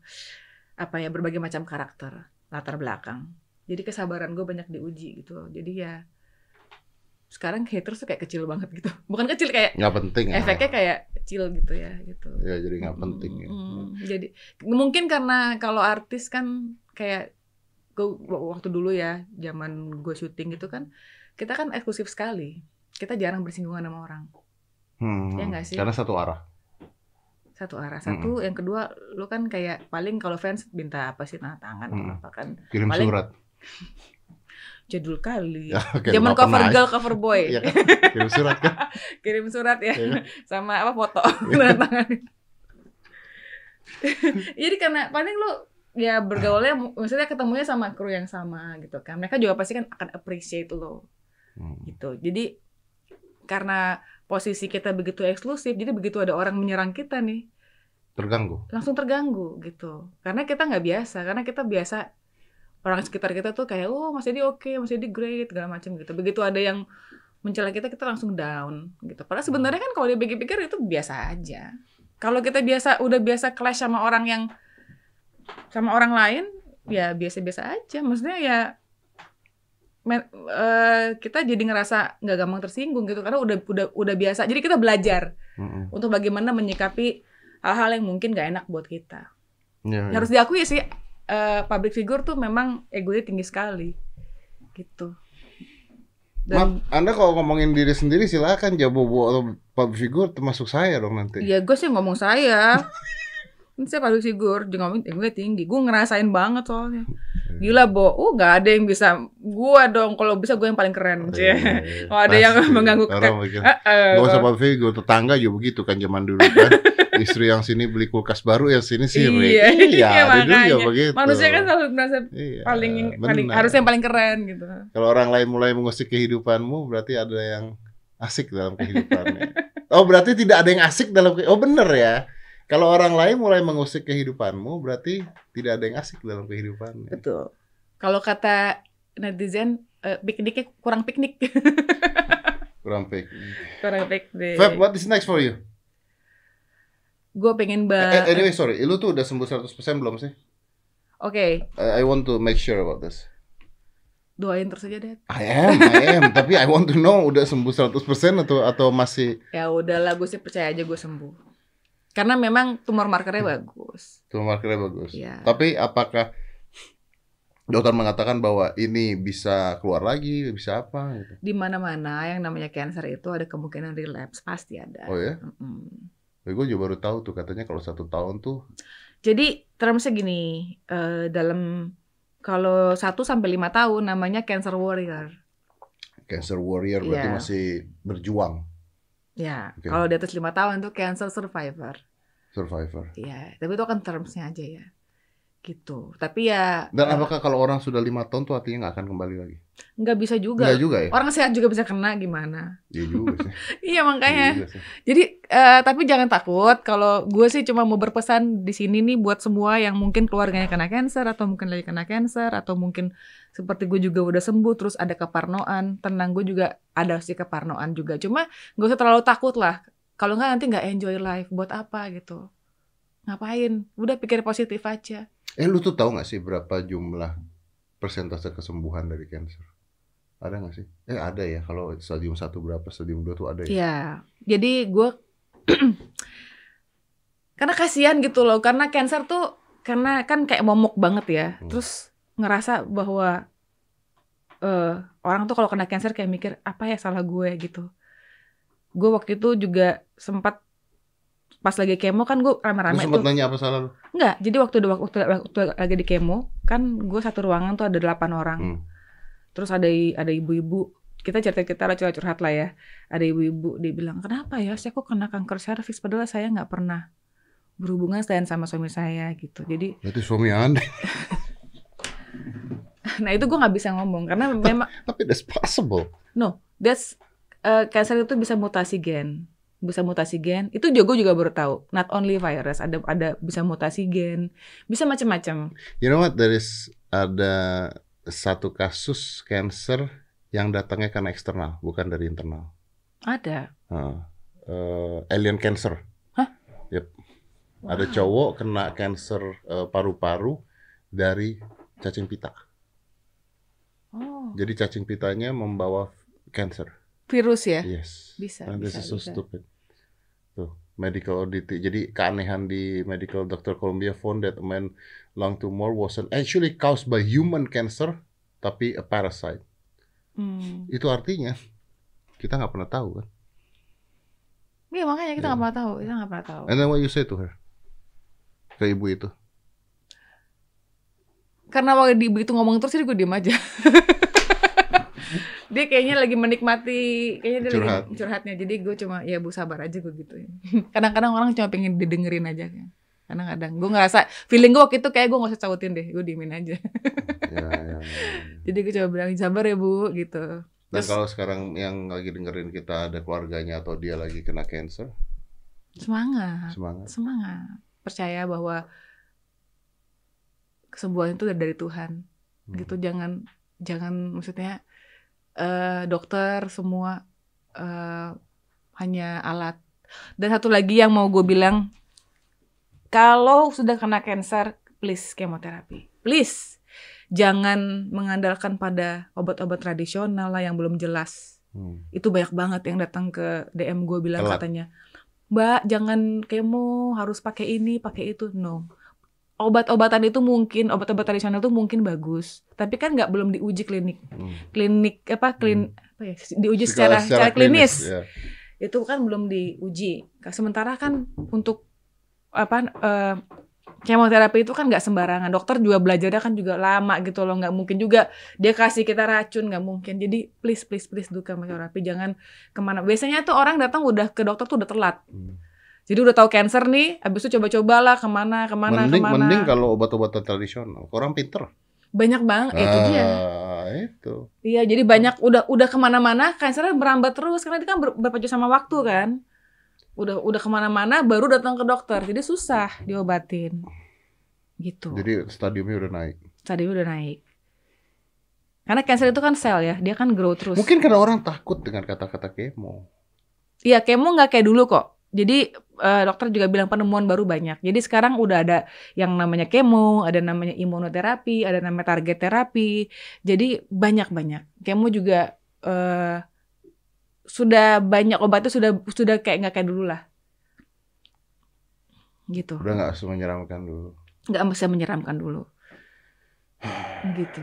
apa ya berbagai macam karakter latar belakang jadi kesabaran gue banyak diuji gitu jadi ya sekarang haters tuh kayak kecil banget gitu bukan kecil kayak nggak penting ya. efeknya kayak kecil gitu ya gitu ya jadi nggak penting ya. Jadi mungkin karena kalau artis kan kayak gue waktu dulu ya zaman gue syuting gitu kan kita kan eksklusif sekali. Kita jarang bersinggungan sama orang. Hmm, Ya nggak sih? karena satu arah. Satu arah. Satu yang kedua lu kan kayak paling kalau fans minta apa sih nah tangan Mm. apa kan? Kirim Paling- surat. Jadul kali. Ya, oke, zaman cover girl cover boy. Iya kan? kirim surat kan? Kirim surat ya. Iya kan? sama apa foto. Tanda tangan. Jadi karena paling lu ya bergaulnya maksudnya ketemunya sama kru yang sama gitu kan. Mereka juga pasti kan akan appreciate lo. Hmm. gitu. Jadi karena posisi kita begitu eksklusif jadi begitu ada orang menyerang kita nih terganggu. langsung terganggu gitu. Karena kita nggak biasa karena kita biasa orang sekitar kita tuh kayak oh Mas Edi oke Mas Edi great segala macam gitu. Begitu ada yang mencela kita kita langsung down gitu. Padahal sebenarnya kan kalau dipikir-pikir itu biasa aja. Kalau kita biasa udah biasa clash sama orang yang sama orang lain ya biasa-biasa aja maksudnya ya me- eh, kita jadi ngerasa nggak gampang tersinggung gitu karena udah udah udah biasa jadi kita belajar Mm-mm. untuk bagaimana menyikapi hal-hal yang mungkin gak enak buat kita Ya, ya. harus diakui sih eh, public figure tuh memang egonya tinggi sekali gitu dan Maaf, Anda kalau ngomongin diri sendiri silakan jawab atau public figure termasuk saya dong nanti. ya gue sih ngomong saya ini saya public figure dia ngomong egonya tinggi gue ngerasain banget soalnya gila bo uh gak ada yang bisa gue dong kalau bisa gue yang paling keren Iya, Cie. iya. Kalau ada yang mengganggu Orang mikir, Eh, eh, Gak usah public figure, tetangga juga begitu kan zaman dulu kan. Istri yang sini beli kulkas baru, yang sini sirik. Iya, iya, dari dulu ya makanya. begitu. manusia kan selalu merasa Iya, paling paling benar. harus yang paling keren gitu Kalau orang lain mulai mengusik kehidupanmu, berarti ada yang asik dalam kehidupannya. oh, berarti tidak ada yang asik dalam Oh, bener ya. Kalau orang lain mulai mengusik kehidupanmu, berarti tidak ada yang asik dalam kehidupannya. betul kalau kata netizen eh, pikniknya kurang piknik Kurang fake. kurang piknik Feb, what is next for you? gue pengen Eh, banget eh, anyway, sorry. Lu tuh udah sembuh 100% belum sih? oke I, I want to make sure about this. doain terus aja deh I am, I am. Tapi I want to know udah sembuh 100% atau atau masih ya udahlah gue sih percaya aja gue sembuh karena memang tumor markernya bagus tumor markernya bagus. Iya. Tapi apakah dokter mengatakan bahwa ini bisa keluar lagi, bisa apa gitu? di mana-mana yang namanya cancer itu ada kemungkinan relapse pasti ada Oh ya? Mm-mm. Gue juga baru tahu tuh katanya kalau satu tahun tuh jadi termsnya gini eh, dalam kalau 1 sampai lima tahun namanya cancer warrior cancer warrior berarti Iya. masih berjuang ya Oke. kalau di atas lima tahun itu cancer survivor survivor. ya tapi itu kan termsnya aja ya gitu tapi ya Dan eh, apakah kalau orang sudah lima tahun tuh artinya nggak akan kembali lagi? Nggak bisa juga. Enggak juga ya? orang sehat juga bisa kena gimana? Iya juga sih. iya Iya makanya juga sih. Jadi eh, tapi jangan takut kalau gue sih cuma mau berpesan di sini nih buat semua yang mungkin keluarganya kena cancer atau mungkin lagi kena cancer atau mungkin seperti gue juga udah sembuh terus ada keparnoan. Tenang gue juga ada sih keparnoan juga. Cuma gak usah terlalu takut lah. Kalau nggak nanti nggak enjoy life. Buat apa gitu? Ngapain? Udah pikir positif aja. Eh lu tuh tahu nggak sih berapa jumlah persentase kesembuhan dari cancer? Ada nggak sih? Eh ada ya kalau stadium 1 berapa, stadium 2 tuh ada ya? ya jadi gue karena kasihan gitu loh karena cancer tuh karena kan kayak momok banget ya Hmm. terus ngerasa bahwa eh orang tuh kalau kena cancer kayak mikir apa ya salah gue gitu gue waktu itu juga sempat pas lagi kemo kan gue rame-rame tuh nanya apa salah lu? Enggak, jadi waktu waktu waktu lagi di kemo kan gue satu ruangan tuh ada delapan orang Hmm. terus ada ada ibu-ibu kita cerita kita lah curhat curhat lah ya ada ibu-ibu dia bilang kenapa ya saya kok kena kanker serviks padahal saya nggak pernah berhubungan selain sama suami saya gitu jadi Berarti suami anda. nah itu gue nggak bisa ngomong karena memang Tapi that's possible. that's eh, cancer itu bisa mutasi gen bisa mutasi gen itu juga gue juga baru tahu not only virus ada ada bisa mutasi gen bisa macam-macam You know what? There is ada satu kasus cancer yang datangnya karena eksternal, bukan dari internal. ada Heeh. Eh, alien cancer. Hah? Yep. Ada Wow. cowok kena cancer eh, paru-paru dari cacing pita. oh Jadi cacing pitanya membawa cancer. virus ya Yes. Bisa, And this bisa, is so bisa. stupid. Tuh, medical audit. Jadi keanehan di medical Dr. Columbia found that a man lung tumor wasn't actually caused by human cancer, tapi a parasite. Hmm. Itu artinya kita nggak pernah tahu kan. Iya makanya kita Iya. nggak pernah tahu, kita nggak pernah tahu. And then what you say to her? Ke ibu itu. Karena waktu di begitu ngomong terus jadi gue diem aja. dia kayaknya lagi menikmati, kayaknya dia Curhat. lagi curhatnya. Jadi gue cuma ya bu sabar aja gue gituin. Kadang-kadang orang cuma pengen didengerin aja kan. Kadang-kadang gue ngerasa feeling gue waktu itu kayak gue gak usah cautin deh, gue diemin aja. Ya, ya, ya. Jadi gue coba bilang sabar ya bu gitu. Dan Terus- kalau sekarang yang lagi dengerin kita ada keluarganya atau dia lagi kena cancer, Semangat, semangat. semangat. Percaya bahwa kesembuhan itu dari Tuhan. gitu jangan jangan maksudnya eh dokter semua eh hanya alat. Dan satu lagi yang mau gue bilang kalau sudah kena cancer please kemoterapi. Please jangan mengandalkan pada obat-obat tradisional lah yang belum jelas. Hmm. itu banyak banget yang datang ke DM gue bilang Telat. katanya Mbak jangan kemo harus pakai ini pakai itu. No obat-obatan itu mungkin obat-obat tradisional itu mungkin bagus. Tapi kan nggak belum diuji klinik. Hmm. klinik apa klin apa ya diuji secara secara, klinis, ya. itu kan belum diuji. Sementara kan untuk apa eh, kemoterapi itu kan nggak sembarangan. Dokter juga belajarnya kan juga lama gitu loh. Nggak mungkin juga dia kasih kita racun nggak mungkin. Jadi please please please do kemoterapi. Jangan ke mana. Biasanya tuh orang datang udah ke dokter tuh udah telat Hmm. Jadi udah tahu cancer nih habis itu coba-cobalah ke mana ke mana mending ke mana mending kalau obat-obatan tradisional. Orang pinter. banyak banget itu dia Ah, itu. Iya, jadi banyak udah udah ke mana-mana, kansernya merambat terus karena itu kan ber- berpacu sama waktu kan. Udah udah ke mana-mana, baru datang ke dokter, jadi susah diobatin. Gitu. Jadi stadiumnya udah naik. Tadi udah naik. Karena kanker itu kan sel ya, dia kan grow terus. Mungkin karena orang takut dengan kata-kata kemo. Iya, kemo nggak kayak dulu kok. Jadi eh, dokter juga bilang penemuan baru banyak. Jadi sekarang udah ada yang namanya kemo, ada namanya imunoterapi, ada namanya target terapi. Jadi banyak-banyak. Kemo juga eh, sudah banyak obatnya sudah sudah kayak nggak kayak dulu lah. Gitu. Udah nggak semenyeramkan dulu. Nggak mesti menyeramkan dulu. Gitu.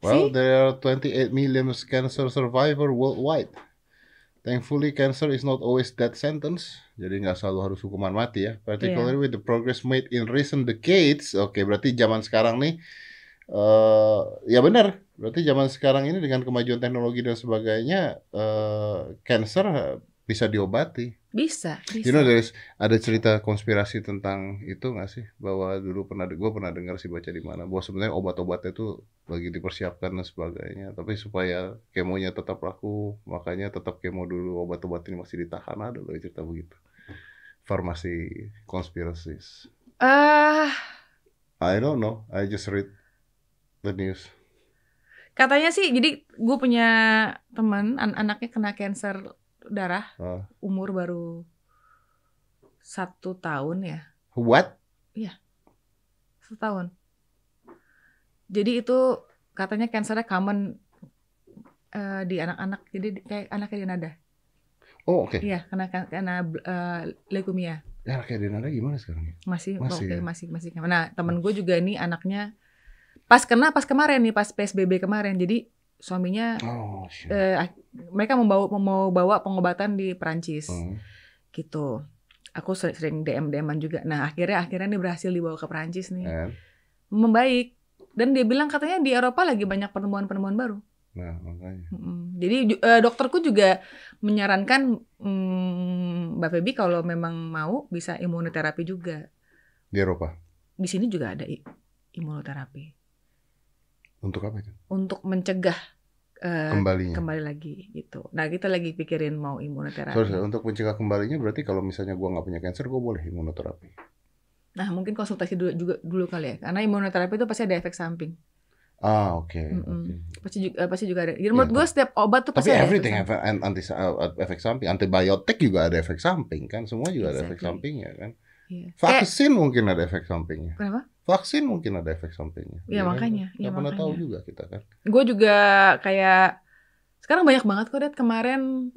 Well, See? there are 28 million cancer survivor worldwide. Thankfully, cancer is not always death sentence. Jadi nggak selalu harus hukuman mati ya. Particularly with the progress made in recent decades. Oke, berarti zaman sekarang nih, eh ya benar. Berarti zaman sekarang ini dengan kemajuan teknologi dan sebagainya, eh cancer bisa diobati. Bisa, bisa. You know, there's ada cerita konspirasi tentang itu nggak sih? Bahwa dulu pernah, gue pernah dengar sih baca di mana, bahwa sebenarnya obat-obatnya itu lagi dipersiapkan dan sebagainya. Tapi supaya kemonya tetap laku, makanya tetap kemo dulu, obat-obat ini masih ditahan. Ada loh cerita begitu. Farmasi conspiracies. Ah, I don't know, I just read the news. Katanya sih, jadi gue punya teman an- anaknya kena kanker darah Ah. umur baru satu tahun ya, What? satu tahun. Jadi itu katanya kankernya common eh, di anak-anak, jadi di- kayak anaknya di nada. Oh oke. Iya, kena kena eh, leukemia Ya kayak Denada gimana sekarang? masih Masih oke, ya? masih masih. Nah temen gue juga ini anaknya pas kena pas kemarin nih pas psbb kemarin, jadi suaminya Oh eh, mereka membawa mau bawa pengobatan di Perancis Hmm. gitu. Aku sering, sering DM DM-an juga. Nah akhirnya akhirnya nih berhasil dibawa ke Perancis nih, And? membaik. Dan dia bilang katanya di Eropa lagi banyak penemuan-penemuan baru. Nah makanya. Jadi eh, dokterku juga menyarankan mm, Mbak Feby kalau memang mau bisa imunoterapi juga. Di Eropa. Di sini juga ada imunoterapi Untuk apa itu? untuk mencegah eh, Kembalinya. kembali lagi gitu. Nah kita lagi pikirin mau imunoterapi. Sorry, sorry, untuk mencegah kembalinya berarti kalau misalnya gua nggak punya cancer, gua boleh imunoterapi. Nah, mungkin konsultasi dulu juga dulu kali ya. Karena imunoterapi itu pasti ada efek samping. Ah, oke. Mm-mm. oke. Pasti juga eh, pasti juga ada. Jadi menurut Iya, gue setiap obat tuh Tapi pasti ada everything efek have an anti uh, efek samping. Antibiotik juga ada efek samping kan? Semua juga ada efek Exactly. sampingnya kan? samping. Iya. Kayak, Vaksin mungkin ada efek sampingnya. kenapa? Vaksin mungkin ada efek sampingnya. Iya, kan? makanya. Iya, Nggak pernah tahu juga kita kan. Gue juga kayak sekarang banyak banget kok Dad. Kemarin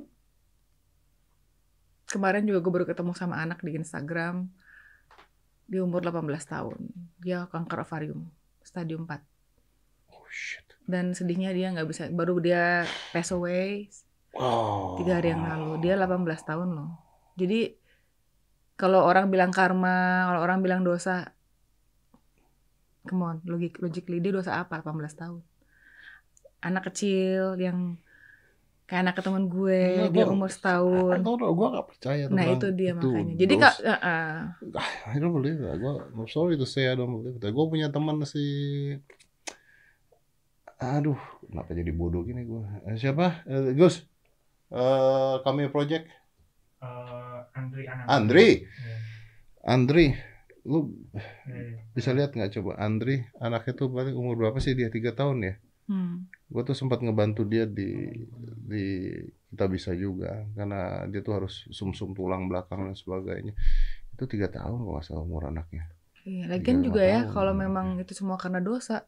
kemarin juga gue baru ketemu sama anak di Instagram. Dia umur 18 tahun. Dia kanker ovarium stadium 4. Oh shit. Dan sedihnya dia nggak bisa baru dia pass away Wow. tiga hari yang lalu dia 18 tahun loh jadi kalau orang bilang karma kalau orang bilang dosa come on logik logically dia dosa apa 18 tahun anak kecil yang kayak anak teman gue Enggak, dia gua- umur I setahun don't know, gua nggak percaya nah itu dia makanya jadi kak eh, eh. I don't believe that. Gua, I'm sorry to say I don't believe that. Gue punya teman si Aduh, kenapa jadi bodoh gini gue? siapa? Eh, Gus. Eh, kami project Eh, Andri Anand. Andri. Iya. Andri. Lu Eh, bisa lihat nggak coba Andri anaknya tuh paling umur berapa sih dia tiga tahun ya Hmm. gue tuh sempat ngebantu dia di di kita bisa juga karena dia tuh harus sumsum tulang belakang dan sebagainya itu tiga tahun kalau nggak salah umur anaknya Iya, lagian juga ya kalau memang itu semua karena dosa.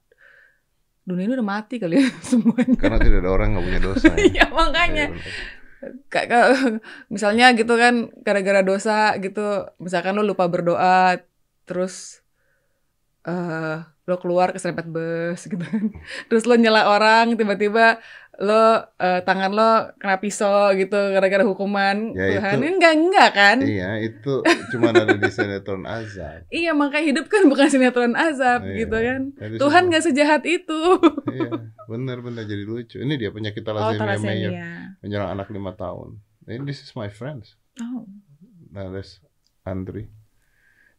Dunia ini udah mati kali ya semuanya. karena tidak ada orang nggak punya dosa ya. Iya makanya. Kayak- misalnya gitu kan gara-gara dosa gitu, misalkan lo lupa berdoa, terus eh lo keluar keserempet bus gitu kan. Terus lo nyela orang, tiba-tiba lo eh, tangan lo kena pisau gitu gara-gara hukuman Ya, Tuhan. itu- Ini enggak enggak kan? iya itu cuma ada di sinetron azab Iya, makanya hidup kan bukan sinetron azab Iya. gitu kan. Jadi Tuhan nggak sejahat itu. iya benar-benar jadi lucu ini dia penyakit Oh, thalassemia mayor thalassemia. menyerang anak lima tahun ini this is my friends Oh. nah that's Andri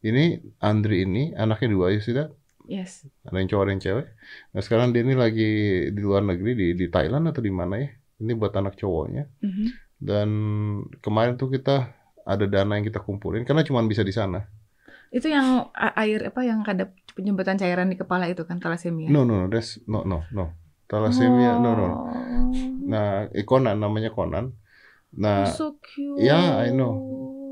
ini Andri ini anaknya dua see that? Yes. ada yang cowok ada yang cewek nah sekarang dia ini lagi di luar negeri di di Thailand atau di mana ya ini buat anak cowoknya Mhm. dan kemarin tuh kita ada dana yang kita kumpulin karena cuma bisa di sana Itu yang air apa yang ada penyemprotan cairan di kepala itu kan thalassemia. no no no that's no no no thalassemia no no Oh. nah eh, Conan namanya Conan nah so cute. ya, I know.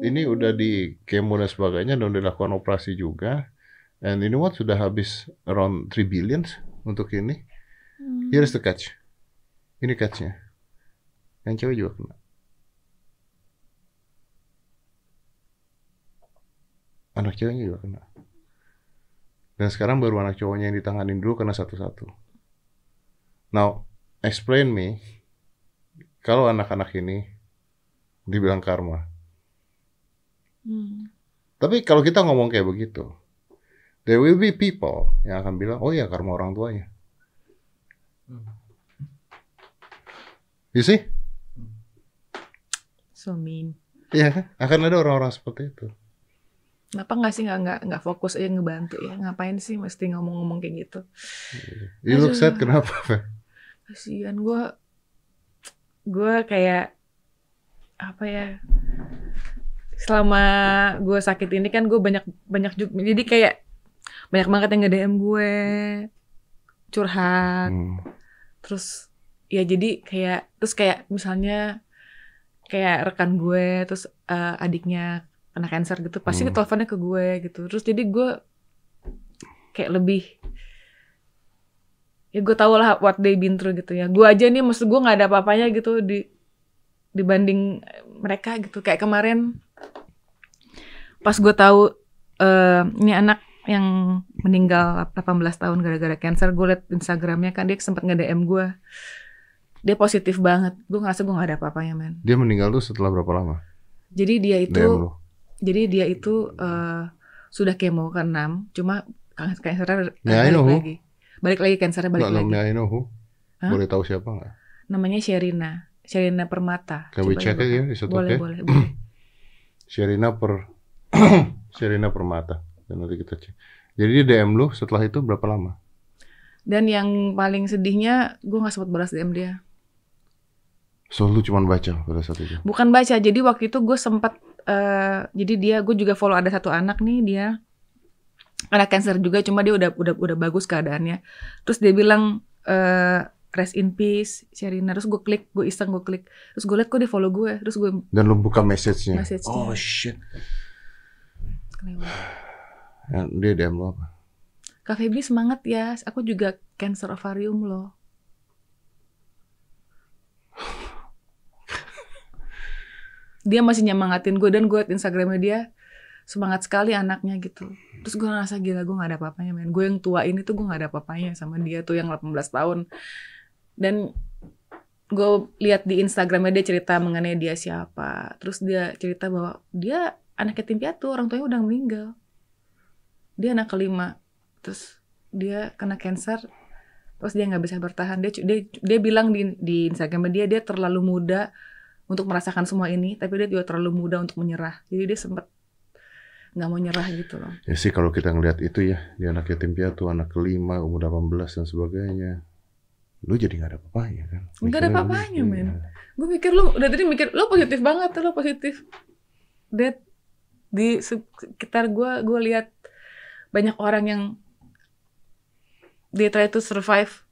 Ini udah di kemo dan sebagainya dan udah dilakukan operasi juga. And you know what? Sudah habis around 3 billions untuk ini. Hmm. here's the catch. Ini catchnya. Yang cewek juga kena. Anak ceweknya juga kena. Dan sekarang baru anak cowoknya yang ditanganin dulu kena satu-satu. Now explain me kalau anak-anak ini dibilang karma Hmm. Tapi kalau kita ngomong kayak begitu, there will be people yang akan bilang, oh ya karma orang tuanya. Hmm. You see? So mean. Iya kan? Akan ada orang-orang seperti itu. Kenapa nggak sih nggak nggak nggak fokus aja ngebantu ya? Ngapain sih mesti ngomong-ngomong kayak gitu? You look sad kenapa? Kasihan gue, gue kayak apa ya? Selama gue sakit ini kan gue banyak banyak juga, jadi kayak banyak banget yang nge-DM gue curhat. Hmm. terus ya jadi kayak terus kayak misalnya kayak rekan gue terus eh, adiknya kena cancer gitu pasti Hmm. teleponnya ke gue gitu terus jadi gue kayak lebih ya gue tau lah what they been through gitu ya gue aja nih maksud gue nggak ada apa-apanya gitu di dibanding mereka gitu kayak kemarin pas gue tahu eh, ini anak yang meninggal 18 tahun gara-gara cancer gue liat Instagramnya kan dia sempat nge-DM gue dia positif banget gue ngerasa gue gak ada apa-apanya men Dia meninggal tuh setelah berapa lama? jadi dia DM itu jadi dia itu eh, sudah kemo ke 6 cuma kan- Ya, I balik lagi balik lagi cancernya balik Nggak lagi I know who. Hah? Boleh tahu siapa nggak? namanya Sherina Sherina Permata Can we Coba check lihat. it ya? It boleh okay? boleh boleh Sherina per Sherina Permata. Dan nanti kita cek. Jadi dia DM lu setelah itu berapa lama? dan yang paling sedihnya gue nggak sempat balas DM dia So lu cuma baca pada saat itu. Bukan baca, jadi waktu itu gue sempat eh jadi dia gue juga follow ada satu anak nih dia anak cancer juga cuma dia udah udah udah bagus keadaannya. Terus dia bilang eh rest in peace Sherina. Terus gue klik, gue iseng gue klik. Terus gue liat kok dia follow gue. Terus gue Dan lu buka message-nya. Message-nya. oh shit. Kelewat. Ya, dia DM lu apa? Kak Feby semangat ya, aku juga cancer ovarium loh. Dia masih nyemangatin gue dan gue liat Instagramnya dia semangat sekali anaknya gitu. Terus gue ngerasa gila gue gak ada apa-apanya men. Gue yang tua ini tuh gue gak ada apa-apanya sama dia tuh yang 18 tahun. Dan gue lihat di Instagramnya dia cerita mengenai dia siapa. Terus dia cerita bahwa dia anak yatim piatu, orang tuanya udah meninggal. Dia anak kelima. Terus dia kena cancer. Terus dia nggak bisa bertahan. Dia dia dia bilang di di Instagramnya dia dia terlalu muda untuk merasakan semua ini, tapi dia juga terlalu muda untuk menyerah. Jadi dia sempat nggak mau nyerah gitu loh. Ya sih kalau kita ngelihat itu ya, dia anak yatim piatu, anak kelima, umur 18 dan sebagainya. Lu jadi gak ada apa-apanya kan? Nggak ada lu- men. Gue pikir lu udah tadi mikir lu positif banget, lu positif. Dad di sekitar gue gue lihat banyak orang yang dia try to survive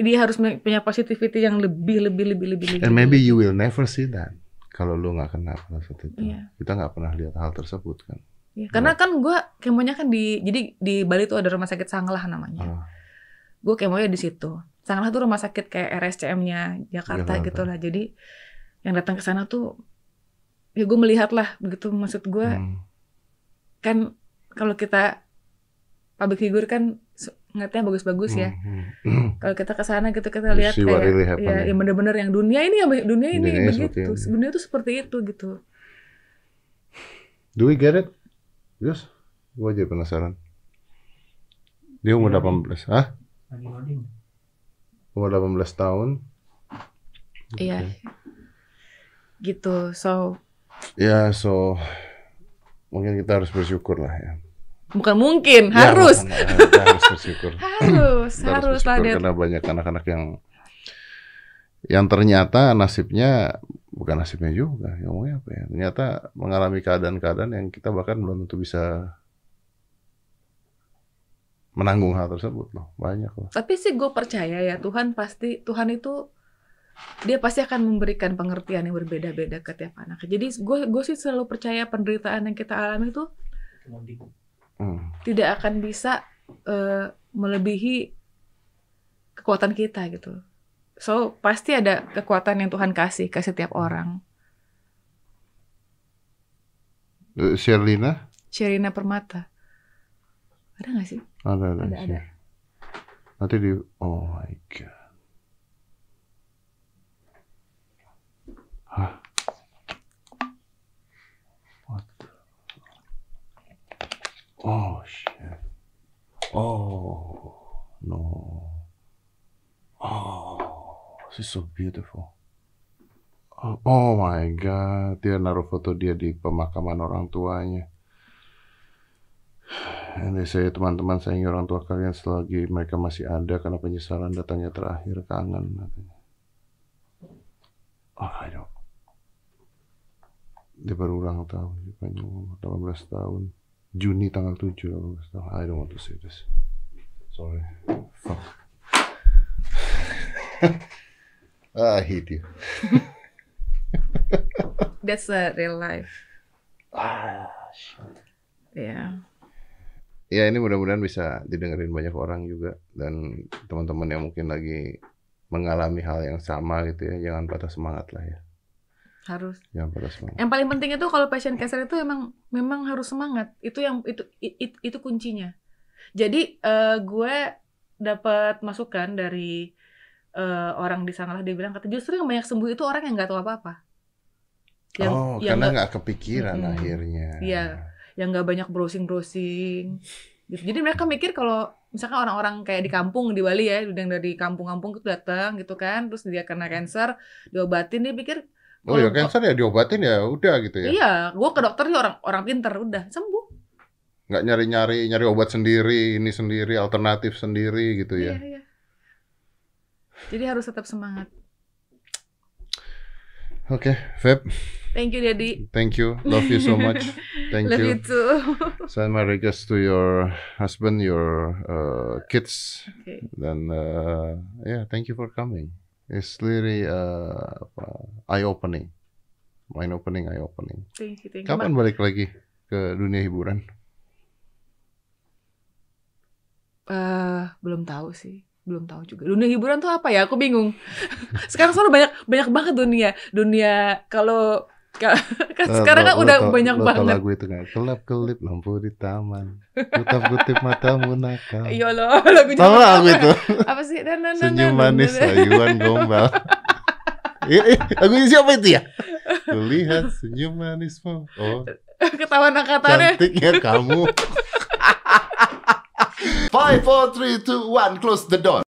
dia harus punya positivity yang lebih lebih lebih lebih lebih And maybe you will never see that kalau lu nggak kenal pada saat itu. Iya. Kita nggak pernah lihat hal tersebut kan. Iya, karena kan gue kemonya kan di jadi di Bali tuh ada rumah sakit Sanglah namanya Ah, gue kemonya di situ Sanglah tuh rumah sakit kayak RSCM-nya Jakarta Jakarta. gitu lah jadi yang datang ke sana tuh ya gue melihat lah begitu maksud gue hmm. kan kalau kita public figure kan ngeliatnya bagus-bagus ya Hmm, hmm. kalau kita ke sana gitu kita You lihat kayak really ya yang bener-bener yang dunia ini ya dunia ini Dunia begitu ini. dunia tuh seperti itu gitu Do we get it? Yes. Gue aja penasaran. Dia umur Iya, 18. Hah? lagi loading Umur 18 tahun. iya gitu so Ya, so mungkin kita harus bersyukur lah ya. bukan mungkin Ya, harus makanya kita harus bersyukur. harus Kita harus lah bersyukur karena banyak anak-anak yang yang ternyata nasibnya bukan nasibnya juga, ya ngomongnya apa ya? Ternyata mengalami keadaan-keadaan yang kita bahkan belum tentu bisa menanggung hal tersebut loh. Banyak loh. Tapi sih gue percaya ya Tuhan pasti Tuhan itu dia pasti akan memberikan pengertian yang berbeda-beda ke tiap anak. Jadi gue gue sih selalu percaya penderitaan yang kita alami itu. Hmm. tidak akan bisa eh, melebihi kekuatan kita gitu. So pasti ada kekuatan yang Tuhan kasih ke setiap orang. Eh, Sherlina Sherina Permata. Ada gak sih? ada ada. Ada, ada. Nanti di oh my god. Hah? What? the- Oh shit. Oh no. Oh, she's so beautiful. Oh, my god, dia naruh foto dia di pemakaman orang tuanya. Ini saya teman-teman sayangi orang tua kalian selagi mereka masih ada karena penyesalan datangnya terakhir kangen katanya. Oh, I don't. Dia baru ulang tahun, dia panjang umur 18 tahun. Juni tanggal 7, 18 tahun. I don't want to say this. Sorry. Fuck. I hate you. That's a real life. Ah, Ya. ya ini mudah-mudahan bisa didengerin banyak orang juga dan teman-teman yang mungkin lagi mengalami hal yang sama gitu ya jangan patah semangat lah ya Harus. patah semangat Yang paling penting itu kalau passion cancer itu emang memang harus semangat. Itu yang itu i- i- itu kuncinya. Jadi eh, gue dapat masukan dari eh, orang di sana dia bilang kata justru yang banyak sembuh itu orang yang nggak tahu apa-apa. Yang oh yang karena nggak kepikiran Mm-mm. akhirnya Iya. yang nggak banyak browsing browsing. Gitu. Jadi mereka mikir kalau misalkan orang-orang kayak di kampung di Bali ya, yang dari kampung-kampung itu datang gitu kan, terus dia kena cancer, diobatin dia pikir oh ya cancer ya diobatin ya udah gitu ya Iya, gue ke dokter dia orang orang pinter udah sembuh. nggak nyari-nyari nyari obat sendiri ini sendiri alternatif sendiri gitu Iya, ya iya. Jadi harus tetap semangat. oke Feb Thank you, Daddy. thank you love you so much thank Love you you too. send my regards to your husband your uh, kids Oke. dan uh, yeah thank you for coming it's really uh, eye opening mind opening eye opening Thank you, thank you. kapan balik lagi ke dunia hiburan Eh, belum tahu sih. Belum tahu juga. Dunia hiburan tuh apa ya? Aku bingung. Sekarang soalnya banyak banyak banget dunia. Dunia kalau ka- kan sekarang kan udah tau- banyak banget. lagu itu nggak kelap kelip lampu di taman kutip kutip matamu nakal Iya loh, lagu tahu lagu apa? itu Apa sih? Dan, dan, senyum manis gombal lagunya siapa itu ya? Kulihat senyum manismu. Oh, Ketahuan angkatannya. cantiknya kamu. Five, four, three, two, one. Close the door.